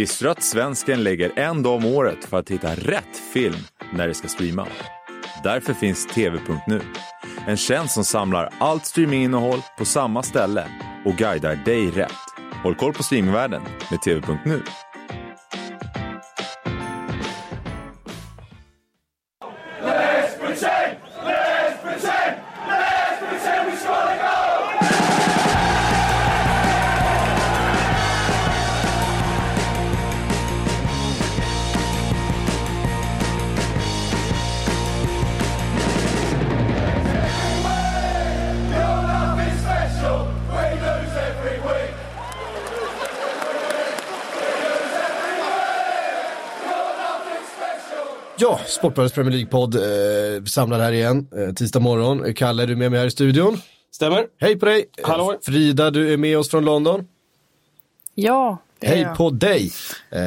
Visste du att svensken lägger en dag om året för att hitta rätt film när det ska streama? Därför finns TV.nu. En tjänst som samlar allt streaminginnehåll på samma ställe och guidar dig rätt. Håll koll på streamingvärlden med TV.nu. Sportbladets Premier League-podd eh, samlad här igen, eh, tisdag morgon. Kalle, är du med mig här i studion? Stämmer. Hej på dig! Hallå. Frida, du är med oss från London. Ja, Hej på dig! Eh,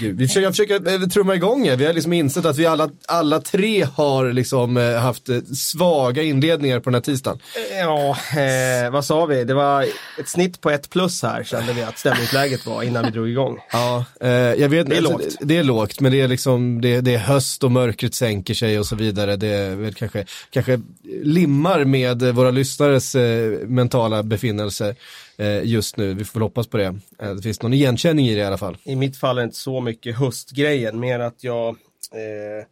vi försöker, jag försöker eh, trumma igång. Vi har liksom insett att vi alla, alla tre har liksom eh, haft eh, svaga inledningar på den här tisdagen. Ja, eh, vad sa vi? Det var ett snitt på ett plus här kände vi att stämningsläget var innan vi drog igång. Ja, eh, jag vet, Det är alltså, lågt. Det, det är lågt, men det är liksom, det, det är höst och mörkret sänker sig och så vidare. Det är väl kanske, kanske limmar med eh, våra lyssnares eh, mentala befinnelse eh, just nu. Vi får väl hoppas på det. Det finns någon igenkänning i det i alla fall. I mitt fall är det inte så mycket höstgrejen, mer att jag eh,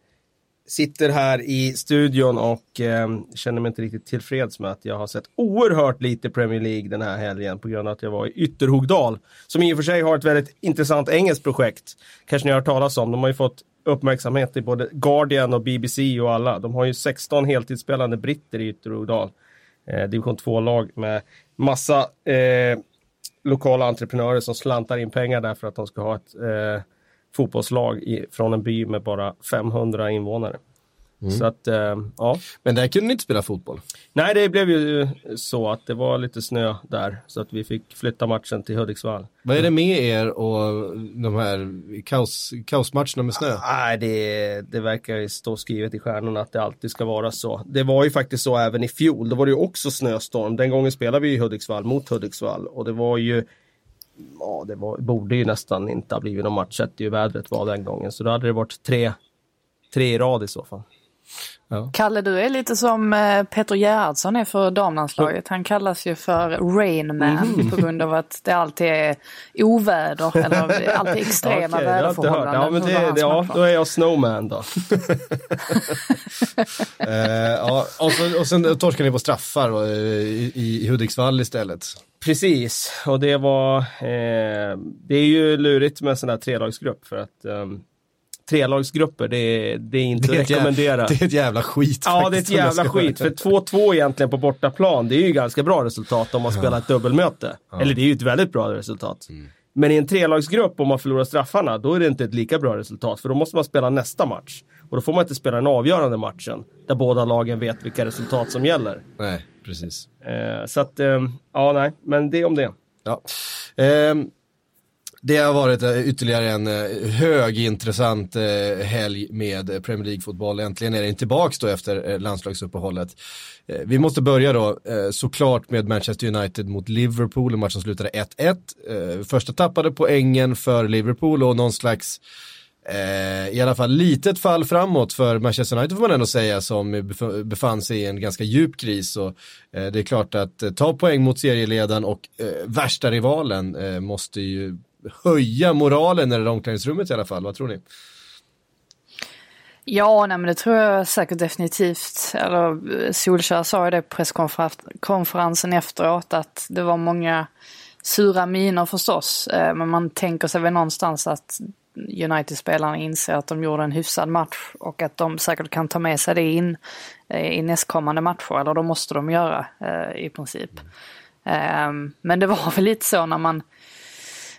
sitter här i studion och eh, känner mig inte riktigt tillfreds med att jag har sett oerhört lite Premier League den här helgen på grund av att jag var i Ytterhogdal. Som i och för sig har ett väldigt intressant engelskt projekt. Kanske ni har hört talas om. De har ju fått uppmärksamhet i både Guardian och BBC och alla. De har ju 16 heltidsspelande britter i Ytterhogdal. Eh, division 2-lag med massa eh, lokala entreprenörer som slantar in pengar där för att de ska ha ett eh, fotbollslag i, från en by med bara 500 invånare. Så att, eh, ja. Men där kunde ni inte spela fotboll. Nej, det blev ju så att det var lite snö där så att vi fick flytta matchen till Hudiksvall. Vad är det med er och de här kaos, kaosmatcherna med snö? Nej, det, det verkar ju stå skrivet i stjärnorna att det alltid ska vara så. Det var ju faktiskt så även i fjol. Då var det ju också snöstorm. Den gången spelade vi i Hudiksvall mot Hudiksvall och det var ju Ja, det var, borde ju nästan inte ha blivit någon match sett ju vädret var den gången. Så då hade det varit tre, tre i rad i så fall. Kalle, du är lite som eh, Peter Gerhardsson är för damlandslaget. Han kallas ju för Rain Man Mhm. på grund av att det alltid är oväder eller alltid extrema hört. väderförhållanden. Ja, men det, det, ja, då är jag snowman då. Eh, ja, och, så, och sen torskade ni på straffar och, eh, i, i Hudiksvall istället. Precis, och det var, eh, det är ju lurigt med en sån här trelagsgrupp för att um, trelagsgrupper det, är- det är inte Det är, ett jävla, det är ett jävla skit Ja, det är ett faktiskt, jävla skit. För ärlig. 2-2 egentligen på bortaplan, det är ju ganska bra resultat om man spelar ett dubbelmöte. Eller det är ju ett väldigt bra resultat. Mm. Men i en trelagsgrupp, om man förlorar straffarna, då är det inte ett lika bra resultat. För då måste man spela nästa match. Och då får man inte spela den avgörande matchen, där båda lagen vet vilka resultat som gäller. Nej, precis. Eh, så att, eh, ja nej, men det om det. Ja. Ehm, det har varit eh, ytterligare en eh, högintressant eh, helg med Premier League-fotboll. Äntligen är den tillbaka då efter landslagsuppehållet. Vi måste börja då såklart med Manchester United mot Liverpool, en match som slutade 1-1. Första tappade poängen för Liverpool och någon slags i alla fall litet fall framåt för Manchester United får man ändå säga som befann sig i en ganska djup kris och det är klart att ta poäng mot serieledaren och värsta rivalen måste ju höja moralen i det omklädningsrummet i alla fall, vad tror ni? Ja, nej, men det tror jag säkert definitivt. Eller eh, Solskjaer sa ju det på presskonferensen efteråt att det var många sura miner förstås. Eh, Men man tänker sig väl någonstans att United-spelarna inser att de gjorde en hyfsad match och att de säkert kan ta med sig det in eh, i nästkommande matcher. Eller de måste de göra i princip. Eh, Men det var väl lite så när man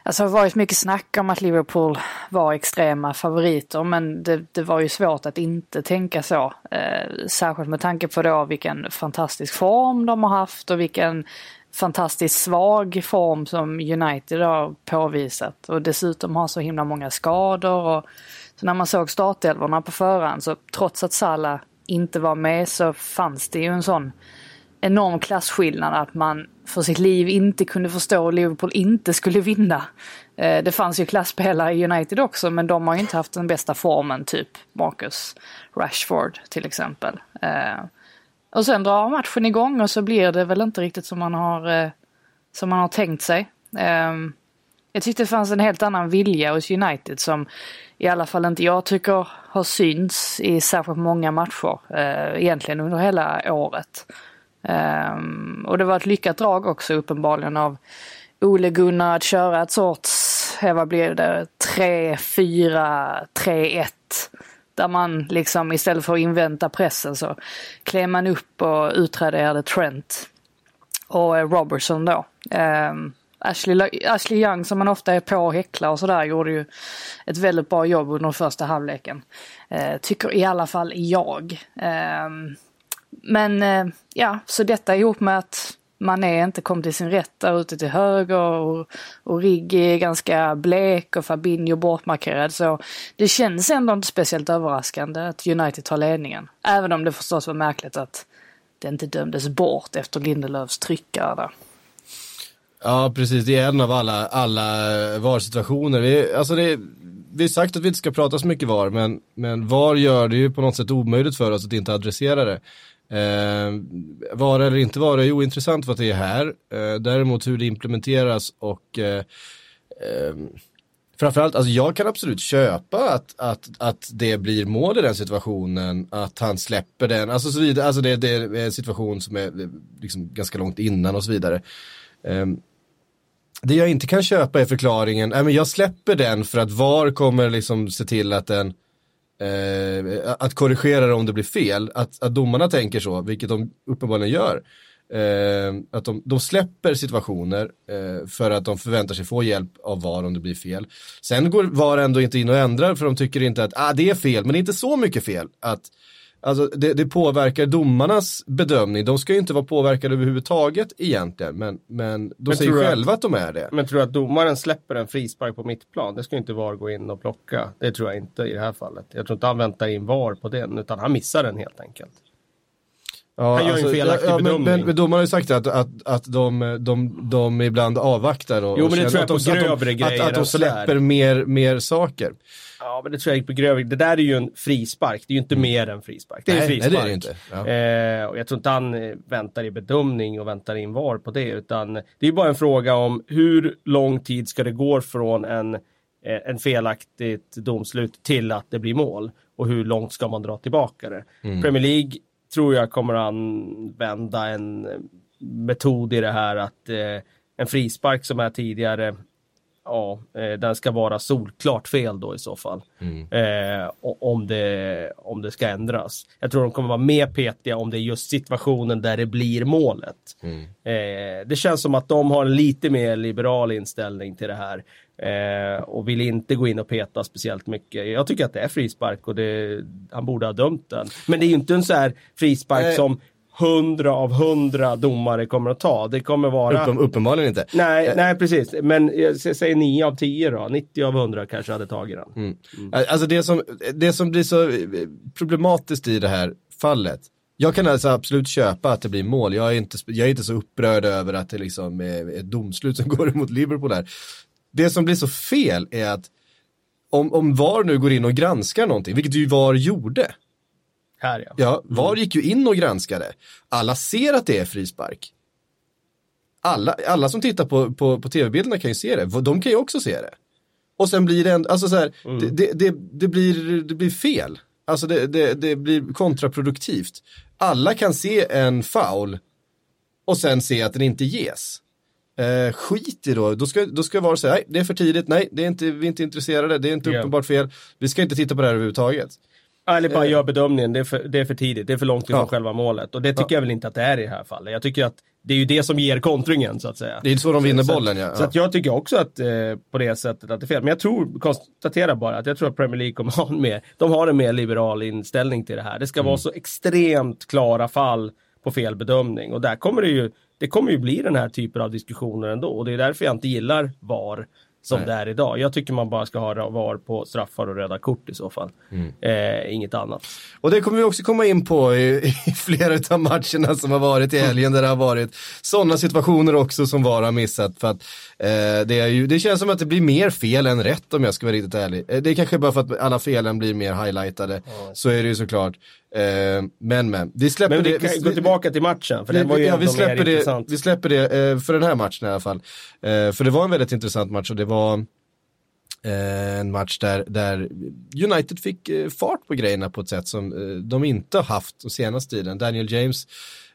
Alltså det har varit mycket snack om att Liverpool var extrema favoriter men det, det var ju svårt att inte tänka så. Eh, särskilt med tanke på då vilken fantastisk form de har haft och vilken fantastiskt svag form som United har påvisat. Och dessutom har så himla många skador. Och, så när man såg startelvorna på förhand så trots att Salah inte var med så fanns det ju en sån enorm klasskillnad att man för sitt liv inte kunde förstå att Liverpool inte skulle vinna. Eh, det fanns ju klasspelare i United också men de har ju inte haft den bästa formen, typ Marcus Rashford till exempel. Eh, och sen drar matchen igång och så blir det väl inte riktigt som man har, eh, som man har tänkt sig. Ehm, jag tyckte det fanns en helt annan vilja hos United som i alla fall inte jag tycker har synts i särskilt många matcher. Egentligen under hela året. Ehm, och det var ett lyckat drag också uppenbarligen av Ole Gunnar att köra ett sorts, vad blir det, 3-4, 3-1. Där man liksom istället för att invänta pressen så klev man upp och utraderade Trent och eh, Robertson då. Um, Ashley, Ashley Young som man ofta är på och häcklar och sådär gjorde ju ett väldigt bra jobb under första halvleken. Uh, tycker i alla fall jag. Um, men eh, ja, så detta ihop med att Mané inte kom till sin rätt där ute till höger och, och Riggi är ganska blek och Fabinho bortmarkerad. Så det känns ändå inte speciellt överraskande att United tar ledningen. Även om det förstås var märkligt att det inte dömdes bort efter Lindelöfs tryckare där. Ja, precis. Det är en av alla, alla VAR-situationer. Vi, alltså det, vi har sagt att vi inte ska prata så mycket VAR, men, men VAR gör det ju på något sätt omöjligt för oss att inte adressera det. Eh, vara eller inte vara är ointressant för att det är här. Eh, däremot hur det implementeras och eh, eh, framförallt, alltså jag kan absolut köpa att, att, att det blir mål i den situationen, att han släpper den, alltså så vidare, alltså det, det är en situation som är liksom ganska långt innan och så vidare. Eh, det jag inte kan köpa är förklaringen, äh, men jag släpper den för att VAR kommer liksom se till att den eh, att korrigera det om det blir fel. Att, att domarna tänker så, vilket de uppenbarligen gör. Eh, att de, de släpper situationer eh, för att de förväntar sig få hjälp av VAR om det blir fel. Sen går VAR ändå inte in och ändrar för de tycker inte att ah, det är fel, men det är inte så mycket fel. Att Alltså det, det, påverkar domarnas bedömning. De ska ju inte vara påverkade överhuvudtaget egentligen. Men, men de men säger själva att, att, de är det. Men tror du att domaren släpper en frispark på mittplan? Det ska inte VAR gå in och plocka. Det tror jag inte i det här fallet. Jag tror inte han väntar in VAR på den. Utan han missar den helt enkelt. Ja, han gör alltså, en felaktig ja, bedömning. Men, men domaren har ju sagt att, att, att de, de, de ibland avvaktar och, jo, men det tror jag på grövre att, de, att, att de släpper mer, mer saker. Ja, men det tror jag gick på grövre. Det där är ju en frispark. Det är ju inte mm. mer än frispark. Det är nej, frispark. Nej, det är det inte. Ja. Eh, och jag tror inte han eh, väntar i bedömning och väntar in VAR på det. Utan det är bara en fråga om hur lång tid ska det gå från en, eh, en felaktigt domslut till att det blir mål. Och hur långt ska man dra tillbaka det. Mm. Premier League tror jag kommer använda en metod i det här att eh, en frispark som är tidigare ja, eh, den ska vara solklart fel då i så fall. Mm. Eh, om, det, om det ska ändras. Jag tror de kommer vara mer petiga om det är just situationen där det blir målet. Mm. Eh, det känns som att de har en lite mer liberal inställning till det här. Eh, och vill inte gå in och peta speciellt mycket. Jag tycker att det är frispark och det, han borde ha dömt den. Men det är ju inte en så här frispark som hundra av hundra domare kommer att ta. Det kommer vara... Uppen, uppenbarligen inte. Nej, nej, precis. Men jag säger nio av tio då. 90 av hundra kanske hade tagit den. Mm. Mm. Alltså det som, det som blir så problematiskt i det här fallet. Jag kan alltså absolut köpa att det blir mål. Jag är inte, jag är inte så upprörd över att det liksom är ett domslut som går emot Liverpool där. Det som blir så fel är att om, om VAR nu går in och granskar någonting, vilket ju VAR gjorde, här ja. Ja, VAR gick ju in och granskade. Alla ser att det är frispark. Alla, alla som tittar på, på, på tv-bilderna kan ju se det. De kan ju också se det. Och sen blir det en, alltså så här, mm. det, det, det, blir, det blir fel. Alltså det, det, det blir kontraproduktivt. Alla kan se en foul och sen se att den inte ges. Eh, skit i då, då ska, då ska så här, nej det är för tidigt, nej det är inte, vi är inte intresserade, det är inte uppenbart fel, vi ska inte titta på det här överhuvudtaget. Eller bara eh. gör bedömningen, det är, för, det är för tidigt, det är för långt ifrån ja. själva målet. Och det tycker ja. jag väl inte att det är i det här fallet. Jag tycker att det är ju det som ger kontringen så att säga. Det är så de vinner så, bollen ja. Så att jag tycker också att eh, på det sättet att det är fel. Men jag tror, konstaterar bara att jag tror att Premier League kommer ha en mer, de har en mer liberal inställning till det här. Det ska mm. vara så extremt klara fall på felbedömning. Och där kommer det ju, det kommer ju bli den här typen av diskussioner ändå. Och det är därför jag inte gillar VAR som Nej. det är idag. Jag tycker man bara ska ha VAR på straffar och röda kort i så fall. Mm. Eh, inget annat. Och det kommer vi också komma in på i, i flera av matcherna som har varit i helgen där det har varit sådana situationer också som VAR har missat. För att eh, det, är ju, det känns som att det blir mer fel än rätt om jag ska vara riktigt ärlig. Eh, det är kanske bara för att alla felen blir mer highlightade. Så är det ju såklart. Eh, men men, vi släpper Men vi det. kan gå tillbaka till matchen, för den var ju ja, vi släpper det, intressant. Vi släpper det eh, för den här matchen i alla fall. Eh, för det var en väldigt intressant match och det var en match där, där United fick fart på grejerna på ett sätt som de inte har haft den senaste tiden. Daniel James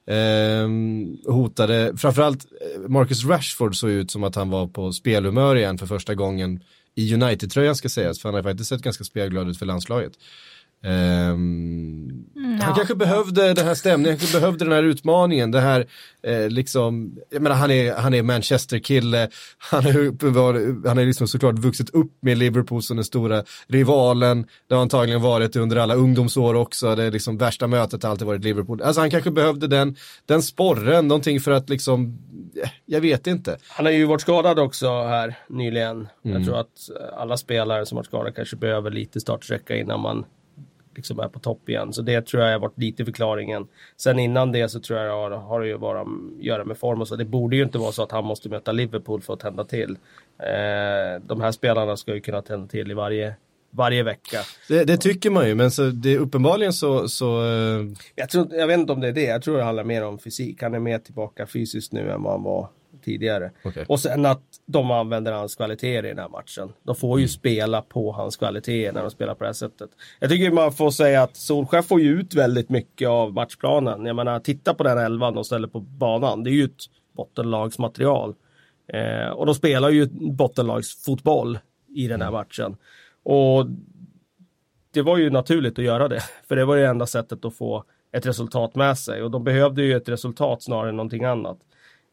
eh, hotade, framförallt Marcus Rashford såg ut som att han var på spelhumör igen för första gången i United-tröjan ska sägas, för han har faktiskt sett ganska spelglad ut för landslaget. Han ja. kanske behövde den här stämningen, han kanske behövde den här utmaningen, det här eh, liksom, jag menar han är, han är Manchester-kille, han är, uppenbar- han är liksom såklart vuxit upp med Liverpool som den stora rivalen, det har antagligen varit under alla ungdomsår också, det är liksom värsta mötet har alltid varit Liverpool. Alltså han kanske behövde den, den sporren, någonting för att liksom, eh, jag vet inte. Han har ju varit skadad också här nyligen. Mm. Jag tror att alla spelare som varit skadade kanske behöver lite startsträcka innan man liksom är på topp igen. Så det tror jag har varit lite förklaringen. Sen innan det så tror jag har, har det ju bara att göra med form och så. Det borde ju inte vara så att han måste möta Liverpool för att tända till. Eh, de här spelarna ska ju kunna tända till i varje, varje vecka. Det, det tycker man ju, men så, det, uppenbarligen så, så eh, Jag, tror, jag vet inte om det är det. Jag tror det handlar mer om fysik. Han är mer tillbaka fysiskt nu än vad han var tidigare. Okej. Och sen att de använder hans kvaliteter i den här matchen. De får ju spela på hans kvaliteter när de spelar på det här sättet. Jag tycker man får säga att Solskjaer får ju ut väldigt mycket av matchplanen. Jag menar, titta på den elvan de ställer på banan. Det är ju ett bottenlagsmaterial. Eh, och de spelar ju bottenlagsfotboll i den här matchen. Och det var ju naturligt att göra det. För det var ju enda sättet att få ett resultat med sig. Och de behövde ju ett resultat snarare än någonting annat.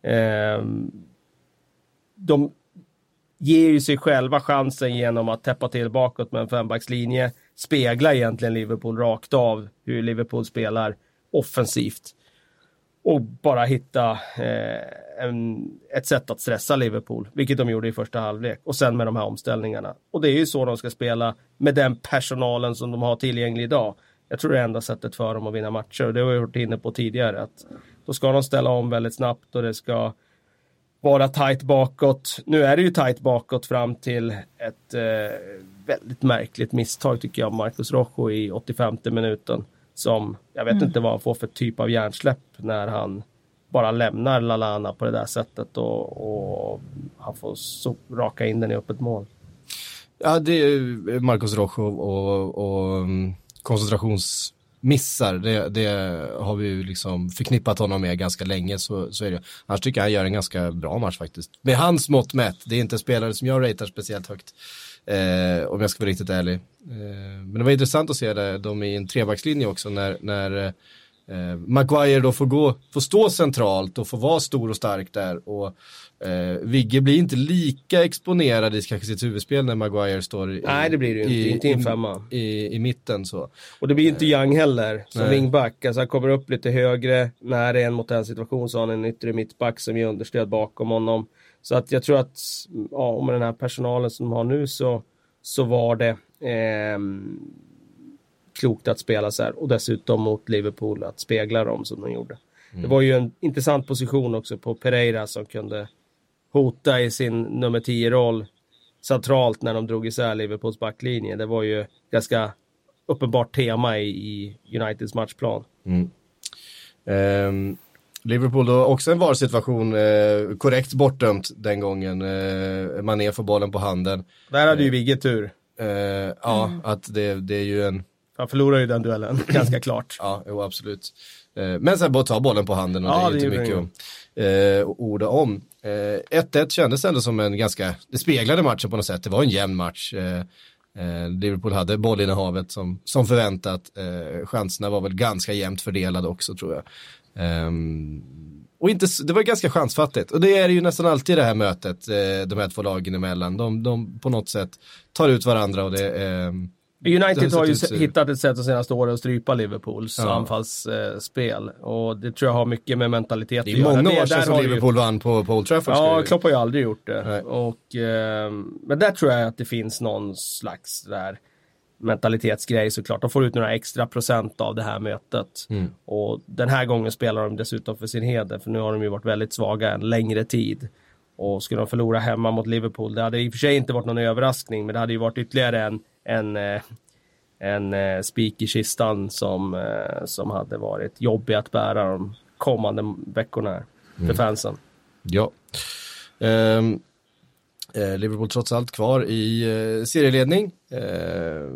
Ehm, de ger ju sig själva chansen genom att täppa till bakåt med en fembackslinje. Speglar egentligen Liverpool rakt av hur Liverpool spelar offensivt. Och bara hitta eh, en, ett sätt att stressa Liverpool, vilket de gjorde i första halvlek. Och sen med de här omställningarna. Och det är ju så de ska spela med den personalen som de har tillgänglig idag. Jag tror det är enda sättet för dem att vinna matcher. Och det har vi varit inne på tidigare. Att då ska de ställa om väldigt snabbt och det ska vara tajt bakåt. Nu är det ju tajt bakåt fram till ett eh, väldigt märkligt misstag tycker jag av Marcus Rojo i 85 minuten. Som, jag vet inte vad han får för typ av hjärnsläpp när han bara lämnar Lalana på det där sättet och, och han får så raka in den i öppet mål. Ja, det är ju Marcos Rojo och, och um, missar, Det, det har vi ju liksom förknippat honom med ganska länge. Så, så är det. Annars tycker jag han gör en ganska bra match faktiskt. Med hans mått mätt. Det är inte spelare som jag ratear speciellt högt. Eh, om jag ska vara riktigt ärlig. Eh, men det var intressant att se det, de i en trebackslinje också när, när eh, eh, Maguire då får, gå, får stå centralt och får vara stor och stark där. Och eh, Vigge blir inte lika exponerad i kanske sitt huvudspel när Maguire står i, Nej, det blir det ju inte. I en femma. i, i, i mitten så. Och det blir inte Young heller som Nej. wingback. Alltså han kommer upp lite högre. När det är en mot en situation så har han en yttre mittback som ger understöd bakom honom. Så att jag tror att ja, om med den här personalen som de har nu så, så var det ehm, klokt att spela så här. Och dessutom mot Liverpool att spegla dem som de gjorde. Det var ju en intressant position också på Pereira som kunde hota i sin nummer 10-roll centralt när de drog isär Liverpools backlinje. Det var ju ganska uppenbart tema i, i Uniteds matchplan. Ehm, Liverpool då också en VAR-situation, eh, korrekt bortdömt den gången. Eh, Mané får bollen på handen. Där hade ju Vigge tur. Eh, ja, att det, det är ju en, Han förlorade ju den duellen, ganska klart. ja, jo absolut. Eh, men sen bara ta bollen på handen och Ja, det är det inte mycket att eh, orda om. Eh, 1-1 kändes ändå som en ganska, det speglade matchen på något sätt, det var en jämn match. Eh, eh, Liverpool hade bollinnehavet som, som förväntat. Eh, chanserna var väl ganska jämnt fördelade också tror jag. Ehm, och inte, det var ganska chansfattigt. Och det är ju nästan alltid det här mötet, eh, de här två lagen emellan. De, de på något sätt tar ut varandra och det, eh, United har ju hittat ett sätt de senaste åren att strypa Liverpools Ja. anfallsspel. Och det tror jag har mycket med mentalitet Det att är göra. många år sedan som har ju- Liverpool vann på, på Old Trafford. Ja, Klopp har ju aldrig gjort det. Nej. Och, eh, men där tror jag att det finns någon slags där mentalitetsgrej såklart. De får ut några extra procent av det här mötet. Mm. Och den här gången spelar de dessutom för sin heder, för nu har de ju varit väldigt svaga en längre tid. Och skulle de förlora hemma mot Liverpool, det hade i och för sig inte varit någon överraskning, men det hade ju varit ytterligare en, en, eh, en eh, spik i kistan som, eh, som hade varit jobbig att bära de kommande veckorna här Mm. för fansen. Ja. Ehm, eh, Liverpool trots allt kvar i serieledning. Eh,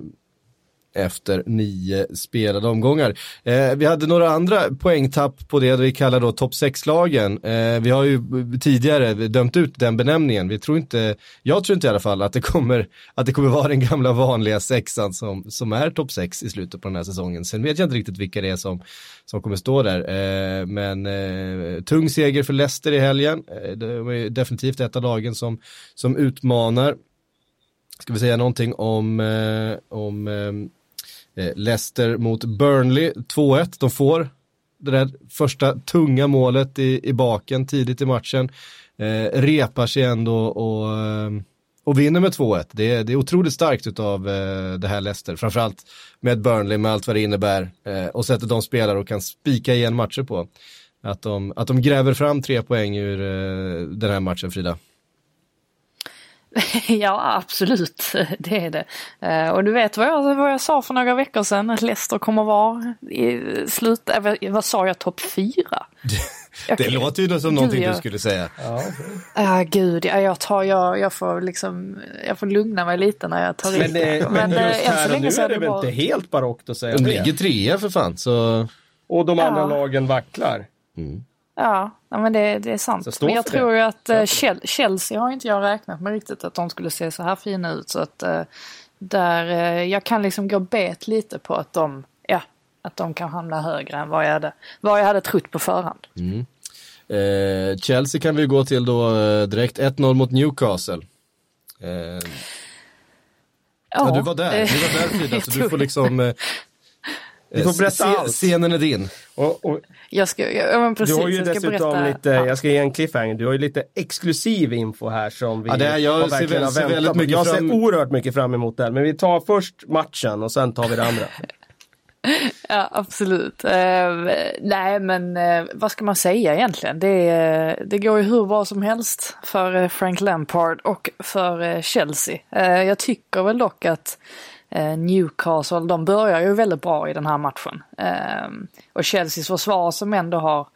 efter nio spelade omgångar. Eh, vi hade några andra poängtapp på det vi kallar då topp 6-lagen. Eh, vi har ju tidigare dömt ut den benämningen. Vi tror inte, jag tror inte i alla fall att det kommer, att det kommer vara den gamla vanliga sexan som, som är topp 6 i slutet på den här säsongen. Sen vet jag inte riktigt vilka det är som, som kommer stå där. Eh, men eh, tung seger för Leicester i helgen. Eh, det var definitivt ett av lagen som, som utmanar. Ska vi säga någonting om, eh, om Eh, Eh, Leicester mot Burnley 2-1. De får det där första tunga målet i, i baken tidigt i matchen. Eh, repar sig ändå och, eh, och vinner med 2-1. Det, är- det är otroligt starkt av eh, det här Leicester. Framförallt med Burnley med allt vad det innebär. Eh, och sättet de spelar och kan spika igen matcher på. Att de, att de gräver fram tre poäng ur eh, den här matchen Frida. Ja, absolut. Det är det. Eh, Och du vet vad jag, vad jag sa för några veckor sedan? Att Leicester kommer vara i slut... eh, vad- sa jag? Topp fyra? Det låter ju som Gud, någonting du jag- skulle säga. Ja, gud. Ja, jag, tar, jag, jag, får liksom, jag får lugna mig lite när jag tar i. Men, eh, men eh, just så här och länge nu är det väl bara- inte helt barockt att säga De det. ligger trea för fan. Så Och de andra Ja. lagen vacklar. Ja, ja men det, det är sant. Men jag det. tror ju att eh, Chel- Chelsea har inte jag räknat med riktigt att de skulle se så här fina ut. Så att eh, där, eh, jag kan liksom gå bet lite på att de, ja, att de kan hamna högre än vad jag hade, vad jag hade trott på förhand. Eh, Chelsea kan vi gå till då eh, direkt. 1-0 mot Newcastle. Eh, ja, du var där, eh, du var där Frida, så du får liksom... Eh, Du får berätta se- allt. Scenen är din. Och, och Jag ska, ja, men precis, du har ju jag ska dessutom berätta. lite, ja. jag ska ge en cliffhanger, du har ju lite exklusiv info här som vi Ja, det är- jag har ser verkligen väl- har ser väntat väldigt på. mycket Jag fram- ser oerhört mycket fram emot det här, men vi tar först matchen och sen tar vi det andra. Ja, absolut. Eh, nej, men eh, vad ska man säga egentligen? Det, eh, det går ju hur bra som helst för eh, Frank Lampard och för eh, Chelsea. Eh, jag tycker väl dock att eh, Eh, Newcastle, de börjar ju väldigt bra i den här matchen. Ehm, och Chelseas försvar som ändå har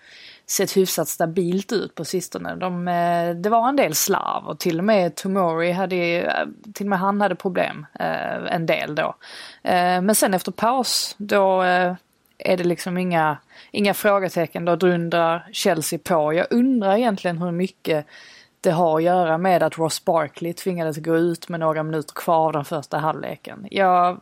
sett hyfsat stabilt ut på sistone. De, eh, det var en del slarv och till och med Tomori hade, eh, till och med han hade problem en del då. Men sen efter paus då är det liksom inga, inga frågetecken, då drundrar Chelsea på. Jag undrar egentligen hur mycket det har att göra med att Ross Barkley tvingades gå ut med några minuter kvar av den första halvleken. Jag,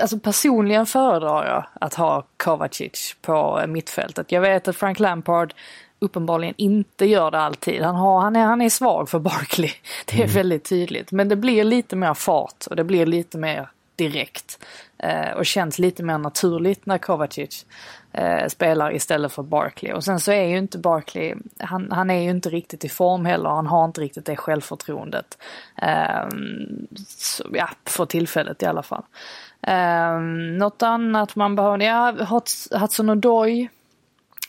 alltså personligen föredrar jag att ha Kovacic på mittfältet. Jag vet att Frank Lampard uppenbarligen inte gör det alltid. Han, har, han, är, han är svag för Barkley. Det är väldigt tydligt. Men det blir lite mer fart och det blir lite mer direkt. Eh, och känns lite mer naturligt när Kovacic eh, spelar istället för Barkley. Och sen så är ju inte Barkley, han, han är ju inte riktigt i form heller. Han har inte riktigt det självförtroendet. Eh, så, ja, för tillfället i alla fall. Eh, något annat man behöver, ja, Hats- Hudson-Odoi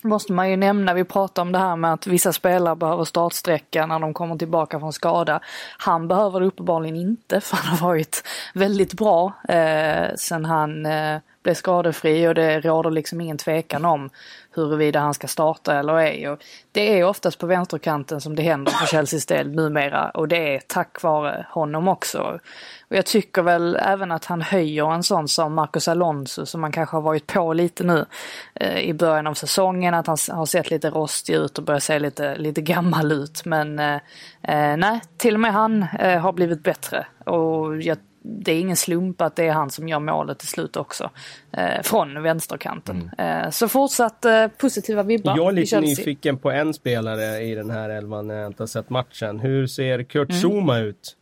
måste man ju nämna, vi pratade om det här med att vissa spelare behöver startsträcka när de kommer tillbaka från skada. Han behöver det uppenbarligen inte för han har varit väldigt bra eh, sen han eh, blev skadefri och det råder liksom ingen tvekan om huruvida han ska starta eller ej. Och det är oftast på vänsterkanten som det händer för Chelseas del numera och det är tack vare honom också. Och jag tycker väl även att han höjer en sån som Marcus Alonso som man kanske har varit på lite nu eh, i början av säsongen. Att han har sett lite rostig ut och börjar se lite, lite gammal ut. Men eh, eh, nej, till och med han eh, har blivit bättre. Och jag, det är ingen slump att det är han som gör målet till slut också. Eh, från vänsterkanten. Eh, så fortsatt eh, positiva vibbar Jag är lite nyfiken på en spelare i den här elvan när jag inte har sett matchen. Hur ser Kurt Mm. Zuma ut?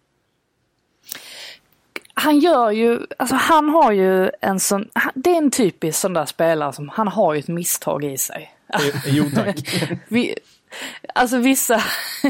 han gör ju, alltså han har ju en sån, det är en typisk sån där spelare som, han har ju ett misstag i sig. Jo tack. Vi, alltså vissa,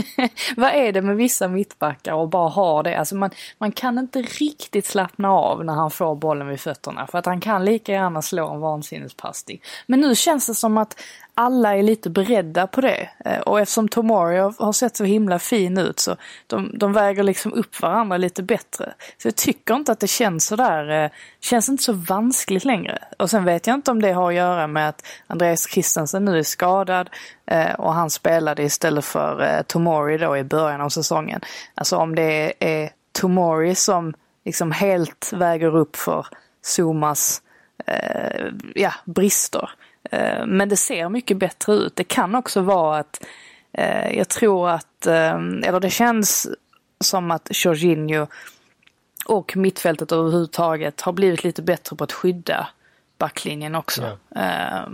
vad är det med vissa mittbackar och bara ha det? Alltså man, man kan inte riktigt slappna av när han får bollen vid fötterna för att han kan lika gärna slå en vansinnespassning. Men nu känns det som att alla är lite beredda på det. Eh, och eftersom Tomori har sett så himla fin ut så de, de väger liksom upp varandra lite bättre. Så jag tycker inte att det känns så där, eh, känns inte så vanskligt längre. Och sen vet jag inte om det har att göra med att Andreas Christensen nu är skadad eh, och han spelade istället för Tomori då i början av säsongen. Alltså om det är Tomori som liksom helt väger upp för Zumas ja, brister. Eh, men det ser mycket bättre ut. Det kan också vara att eh, jag tror att, eh, eller det känns som att Jorginho och mittfältet överhuvudtaget har blivit lite bättre på att skydda backlinjen också. Ja.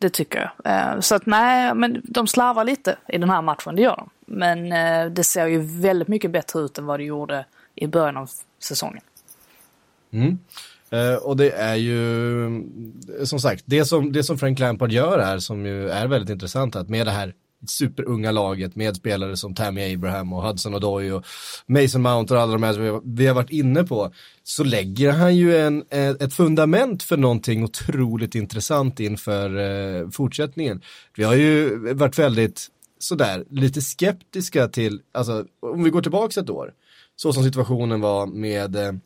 Det tycker jag. Så att nej, men de slarvar lite i den här matchen, det gör de. Men det ser ju väldigt mycket bättre ut än vad det gjorde i början av säsongen. Mm. Uh, och det är ju, som sagt, det som, det som Frank Lampard gör här som ju är väldigt intressant att med det här superunga laget med spelare som Tammy Abraham och Hudson Odoi och Mason Mount och alla de här som vi har varit inne på så lägger han ju en, eh, ett fundament för någonting otroligt intressant inför eh, fortsättningen. Vi har ju varit väldigt sådär lite skeptiska till, alltså om vi går tillbaka ett år, så som situationen var med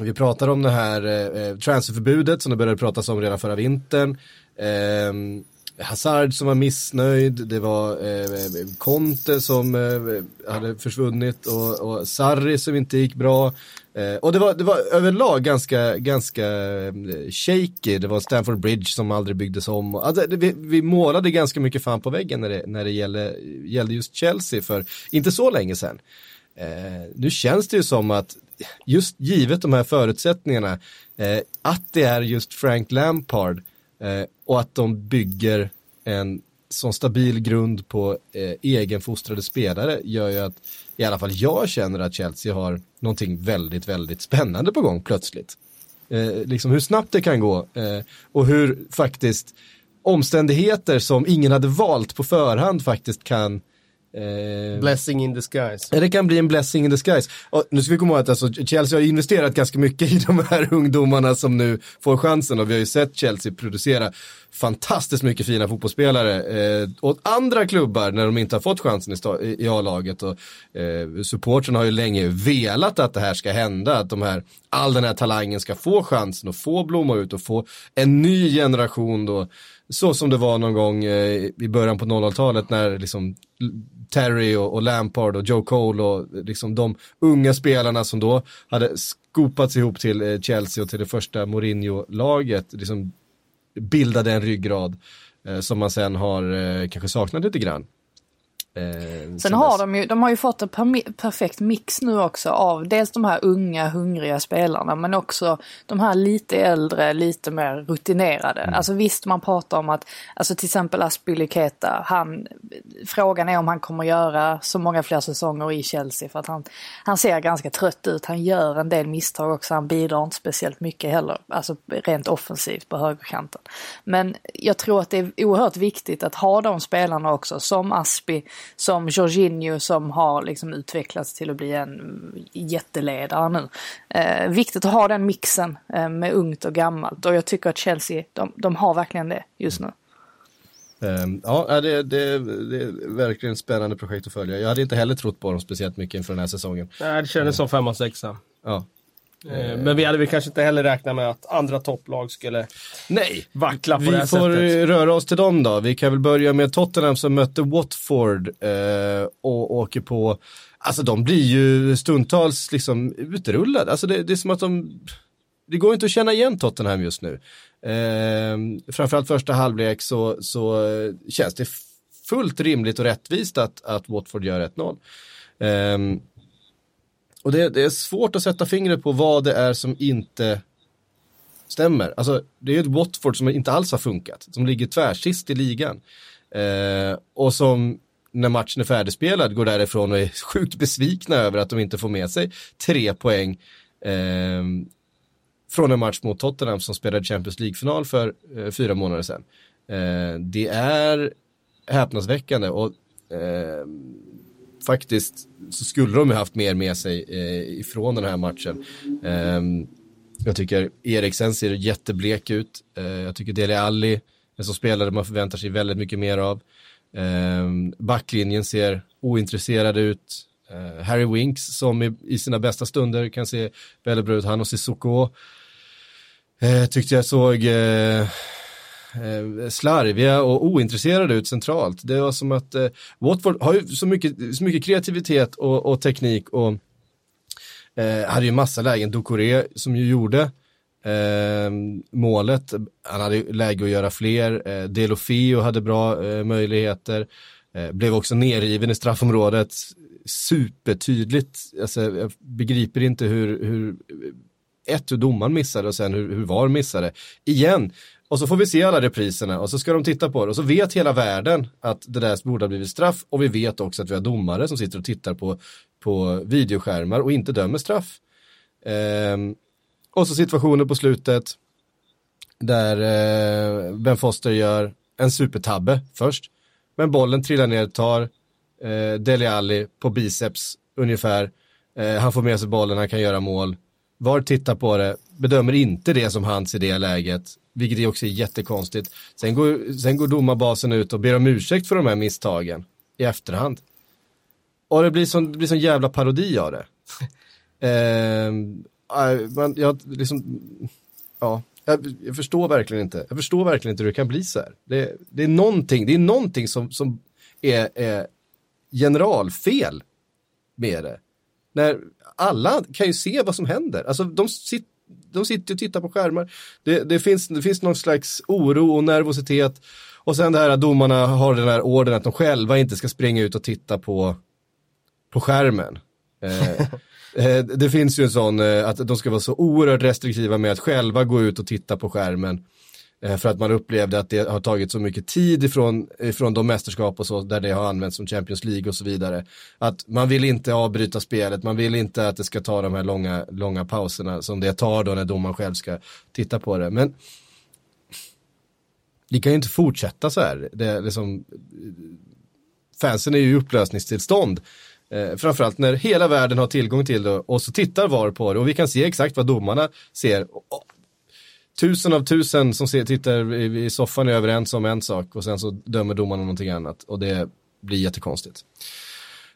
vi pratar om det här eh, eh, transferförbudet som det började pratas om redan förra vintern. Eh, Hazard som var missnöjd, det var eh, Conte som eh, hade försvunnit och, och Sarri som inte gick bra. Eh, och det var, det var överlag ganska, ganska eh, shaky, det var Stanford Bridge som aldrig byggdes om. Alltså, det, vi, vi, målade ganska mycket fan på väggen när det, när det gällde, gällde just Chelsea för inte så länge sedan. Eh, nu känns det ju som att just givet de här förutsättningarna, eh, att det är just Frank Lampard eh, och att de bygger en sån stabil grund på eh, egenfostrade spelare gör ju att i alla fall jag känner att Chelsea har någonting väldigt, väldigt spännande på gång plötsligt. Eh, liksom hur snabbt det kan gå eh, och hur faktiskt omständigheter som ingen hade valt på förhand faktiskt kan Eh, blessing in disguise. Det kan bli en blessing in disguise. Och nu ska vi komma ihåg att alltså, Chelsea har investerat ganska mycket i de här ungdomarna som nu får chansen och vi har ju sett Chelsea producera fantastiskt mycket fina fotbollsspelare eh, åt andra klubbar när de inte har fått chansen i, i A-laget. Och, eh, supporten har ju länge velat att det här ska hända, att de här, all den här talangen ska få chansen och få blomma ut och få en ny generation då så som det var någon gång eh, i början på 00-talet när liksom Terry och, och, Lampard och Joe Cole och liksom de unga spelarna som då hade skopats ihop till eh, Chelsea och till det första Mourinho-laget liksom bildade en ryggrad eh, som man sen har eh, kanske saknat lite grann. Eh, Sen har de ju, de har ju fått en perfekt mix nu också av dels de här unga hungriga spelarna men också de här lite äldre, lite mer rutinerade. Mm. Alltså visst man pratar om att, alltså till exempel Aspilicueta, han, frågan är om han kommer göra så många fler säsonger i Chelsea för att han, han ser ganska trött ut, han gör en del misstag också, han bidrar inte speciellt mycket heller, alltså rent offensivt på högerkanten. Men jag tror att det är oerhört viktigt att ha de spelarna också som Aspi som Jorginho som har liksom utvecklats till att bli en jätteledare nu. Eh, viktigt att ha den mixen eh, med ungt och gammalt och jag tycker att Chelsea, de, de har verkligen det just nu. Um, ja, det, det, det, är verkligen ett spännande projekt att följa. Jag hade inte heller trott på dem speciellt mycket inför den här säsongen. Nej, det kändes som femma, sexa. Ja. Eh, men vi hade väl kanske inte heller räknat med att andra topplag skulle Nej. vackla på vi det här sättet. Vi får röra oss till dem då. Vi kan väl börja med Tottenham som mötte Watford eh, och åker på, alltså de blir ju stundtals liksom utrullade. Alltså det, det är som att de, det går inte att känna igen Tottenham just nu. Eh, framförallt första halvlek så, så känns det fullt rimligt och rättvist att, att Watford gör 1-0. Och det, det, är svårt att sätta fingret på vad det är som inte stämmer. Alltså, det är ett Watford som inte alls har funkat, som ligger tvärsist i ligan. Eh, och som när matchen är färdigspelad går därifrån och är sjukt besvikna över att de inte får med sig tre poäng eh, från en match mot Tottenham som spelade Champions League-final för eh, fyra månader sedan. Eh, det är häpnadsväckande och eh, faktiskt så skulle de ju haft mer med sig eh, ifrån den här matchen. Eh, jag tycker Eriksen ser jätteblek ut. Eh, jag tycker Dele Alli, en som spelare man förväntar sig väldigt mycket mer av. Eh, backlinjen ser ointresserad ut. Eh, Harry Winks som i, i, sina bästa stunder kan se väldigt bra ut. Han och Sissoko eh, tyckte jag såg eh, Eh, slarviga och ointresserade ut centralt. Det var som att eh, Watford har ju så mycket, så mycket kreativitet och, och teknik och eh, hade ju massa lägen. Ducoré som ju gjorde eh, målet, han hade läge att göra fler. Eh, Delofio hade bra eh, möjligheter. Eh, blev också nerriven i straffområdet. Supertydligt, alltså, jag begriper inte hur, hur eh, ett hur domaren missade och sen hur, hur VAR missade. Igen, och så får vi se alla repriserna och så ska de titta på det och så vet hela världen att det där borde ha blivit straff och vi vet också att vi har domare som sitter och tittar på, på videoskärmar och inte dömer straff. Ehm, och så situationer på slutet där eh, Ben Foster gör en supertabbe först. Men bollen trillar ner, tar eh, Deli Alli på biceps ungefär. Eh, han får med sig bollen, han kan göra mål. VAR tittar på det, bedömer inte det som hans i det läget, vilket också är jättekonstigt. Sen går, sen går domarbasen ut och ber om ursäkt för de här misstagen i efterhand. Och det blir sån, det blir sån jävla parodi av det. eh, man, jag, liksom, ja, jag, jag, förstår verkligen inte. Jag förstår verkligen inte hur det kan bli så här. Det, det är någonting, det är någonting som, som är, är generalfel med det. När alla kan ju se vad som händer. Alltså de, sit, de sitter och tittar på skärmar. Det, det, finns, det finns någon slags oro och nervositet. Och sen det här att domarna har den här orden att de själva inte ska springa ut och titta på, på skärmen. Eh, eh, det finns ju en sån eh, att de ska vara så oerhört restriktiva med att själva gå ut och titta på skärmen. Eh, för att man upplevde att det har tagit så mycket tid ifrån, ifrån de mästerskap och så där det har använts som Champions League och så vidare. Att man vill inte avbryta spelet, man vill inte att det ska ta de här långa, långa pauserna som det tar då när domaren själv ska titta på det. Men det kan ju inte fortsätta så här. Det är liksom, fansen är ju i upplösningstillstånd. Eh, framförallt när hela världen har tillgång till det och så tittar VAR på det och vi kan se exakt vad domarna ser tusen av tusen som ser, tittar i, soffan är överens om en sak och sen så dömer domarna någonting annat och det blir jättekonstigt.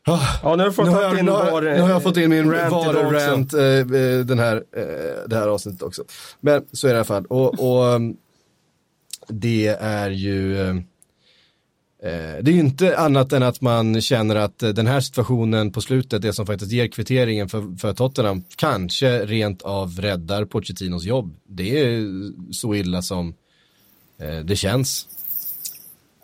Oh, ja, nu har, fått nu, har jag, nu, har, nu har jag fått in min VAR-rant eh, eh, den här, eh, det här avsnittet också. Men så är det i alla fall. Och, och um, det är ju eh, Eh, det är ju inte annat än att man känner att eh, den här situationen på slutet, det som faktiskt ger kvitteringen för, för Tottenham, kanske rent av räddar Pochettinos jobb. Det är så illa som eh, det känns.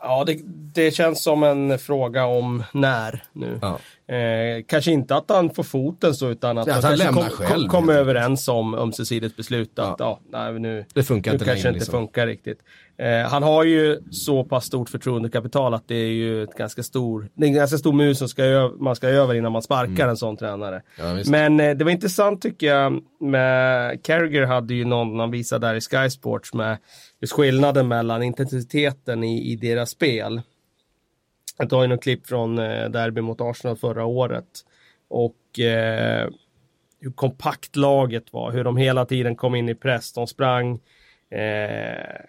Ja, det, det, känns som en fråga om när nu. Ja. Eh, kanske inte att han får foten så, utan att, ja, att han lämnar kom, själv. Kom, kom överens om ömsesidigt beslut att ja. ja nej, nu, det funkar nu inte kanske längre, inte liksom. funkar riktigt. Eh, han har ju så pass stort förtroendekapital att det är ju ett ganska stor, det är en ganska stor mus som ska man ska över innan man sparkar mm. en sån tränare. Ja, Men eh, det var intressant tycker jag med Carragher hade ju någon, han visade där i Sky Sports med just skillnaden mellan intensiteten i, i deras spel. Jag tar ju något klipp från eh, derby mot Arsenal förra året. Och eh, hur kompakt laget var, hur de hela tiden kom in i press, de sprang, eh,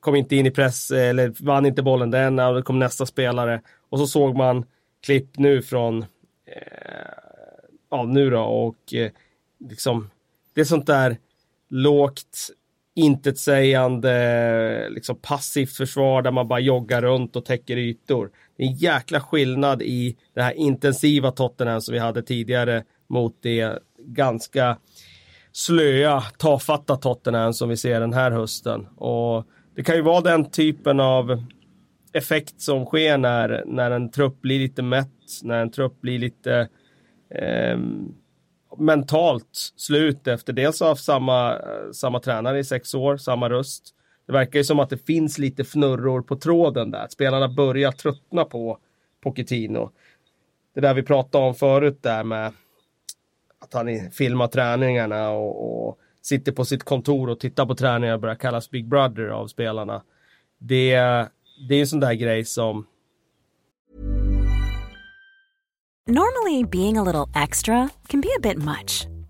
kom inte in i press, eller vann inte bollen den, och det kom nästa spelare. Och så såg man klipp nu från, eh, ja nu då, och eh, liksom, det är sånt där lågt intetsägande, liksom passivt försvar där man bara joggar runt och täcker ytor. En jäkla skillnad i det här intensiva Tottenham som vi hade tidigare mot det ganska slöa, tafatta Tottenham som vi ser den här hösten. Och det kan ju vara den typen av effekt som sker när, när en trupp blir lite mätt, när en trupp blir lite eh, mentalt slut efter dels av samma, samma tränare i sex år, samma röst. Det verkar ju som att det finns lite fnurror på tråden där. Spelarna börjar tröttna på, Pochettino. Det där vi pratade om förut där med att han filmar träningarna och, och sitter på sitt kontor och tittar på träningar och börjar kallas Big Brother av spelarna. Det, det är en sån där grej som... Normally being a little extra can be a bit much.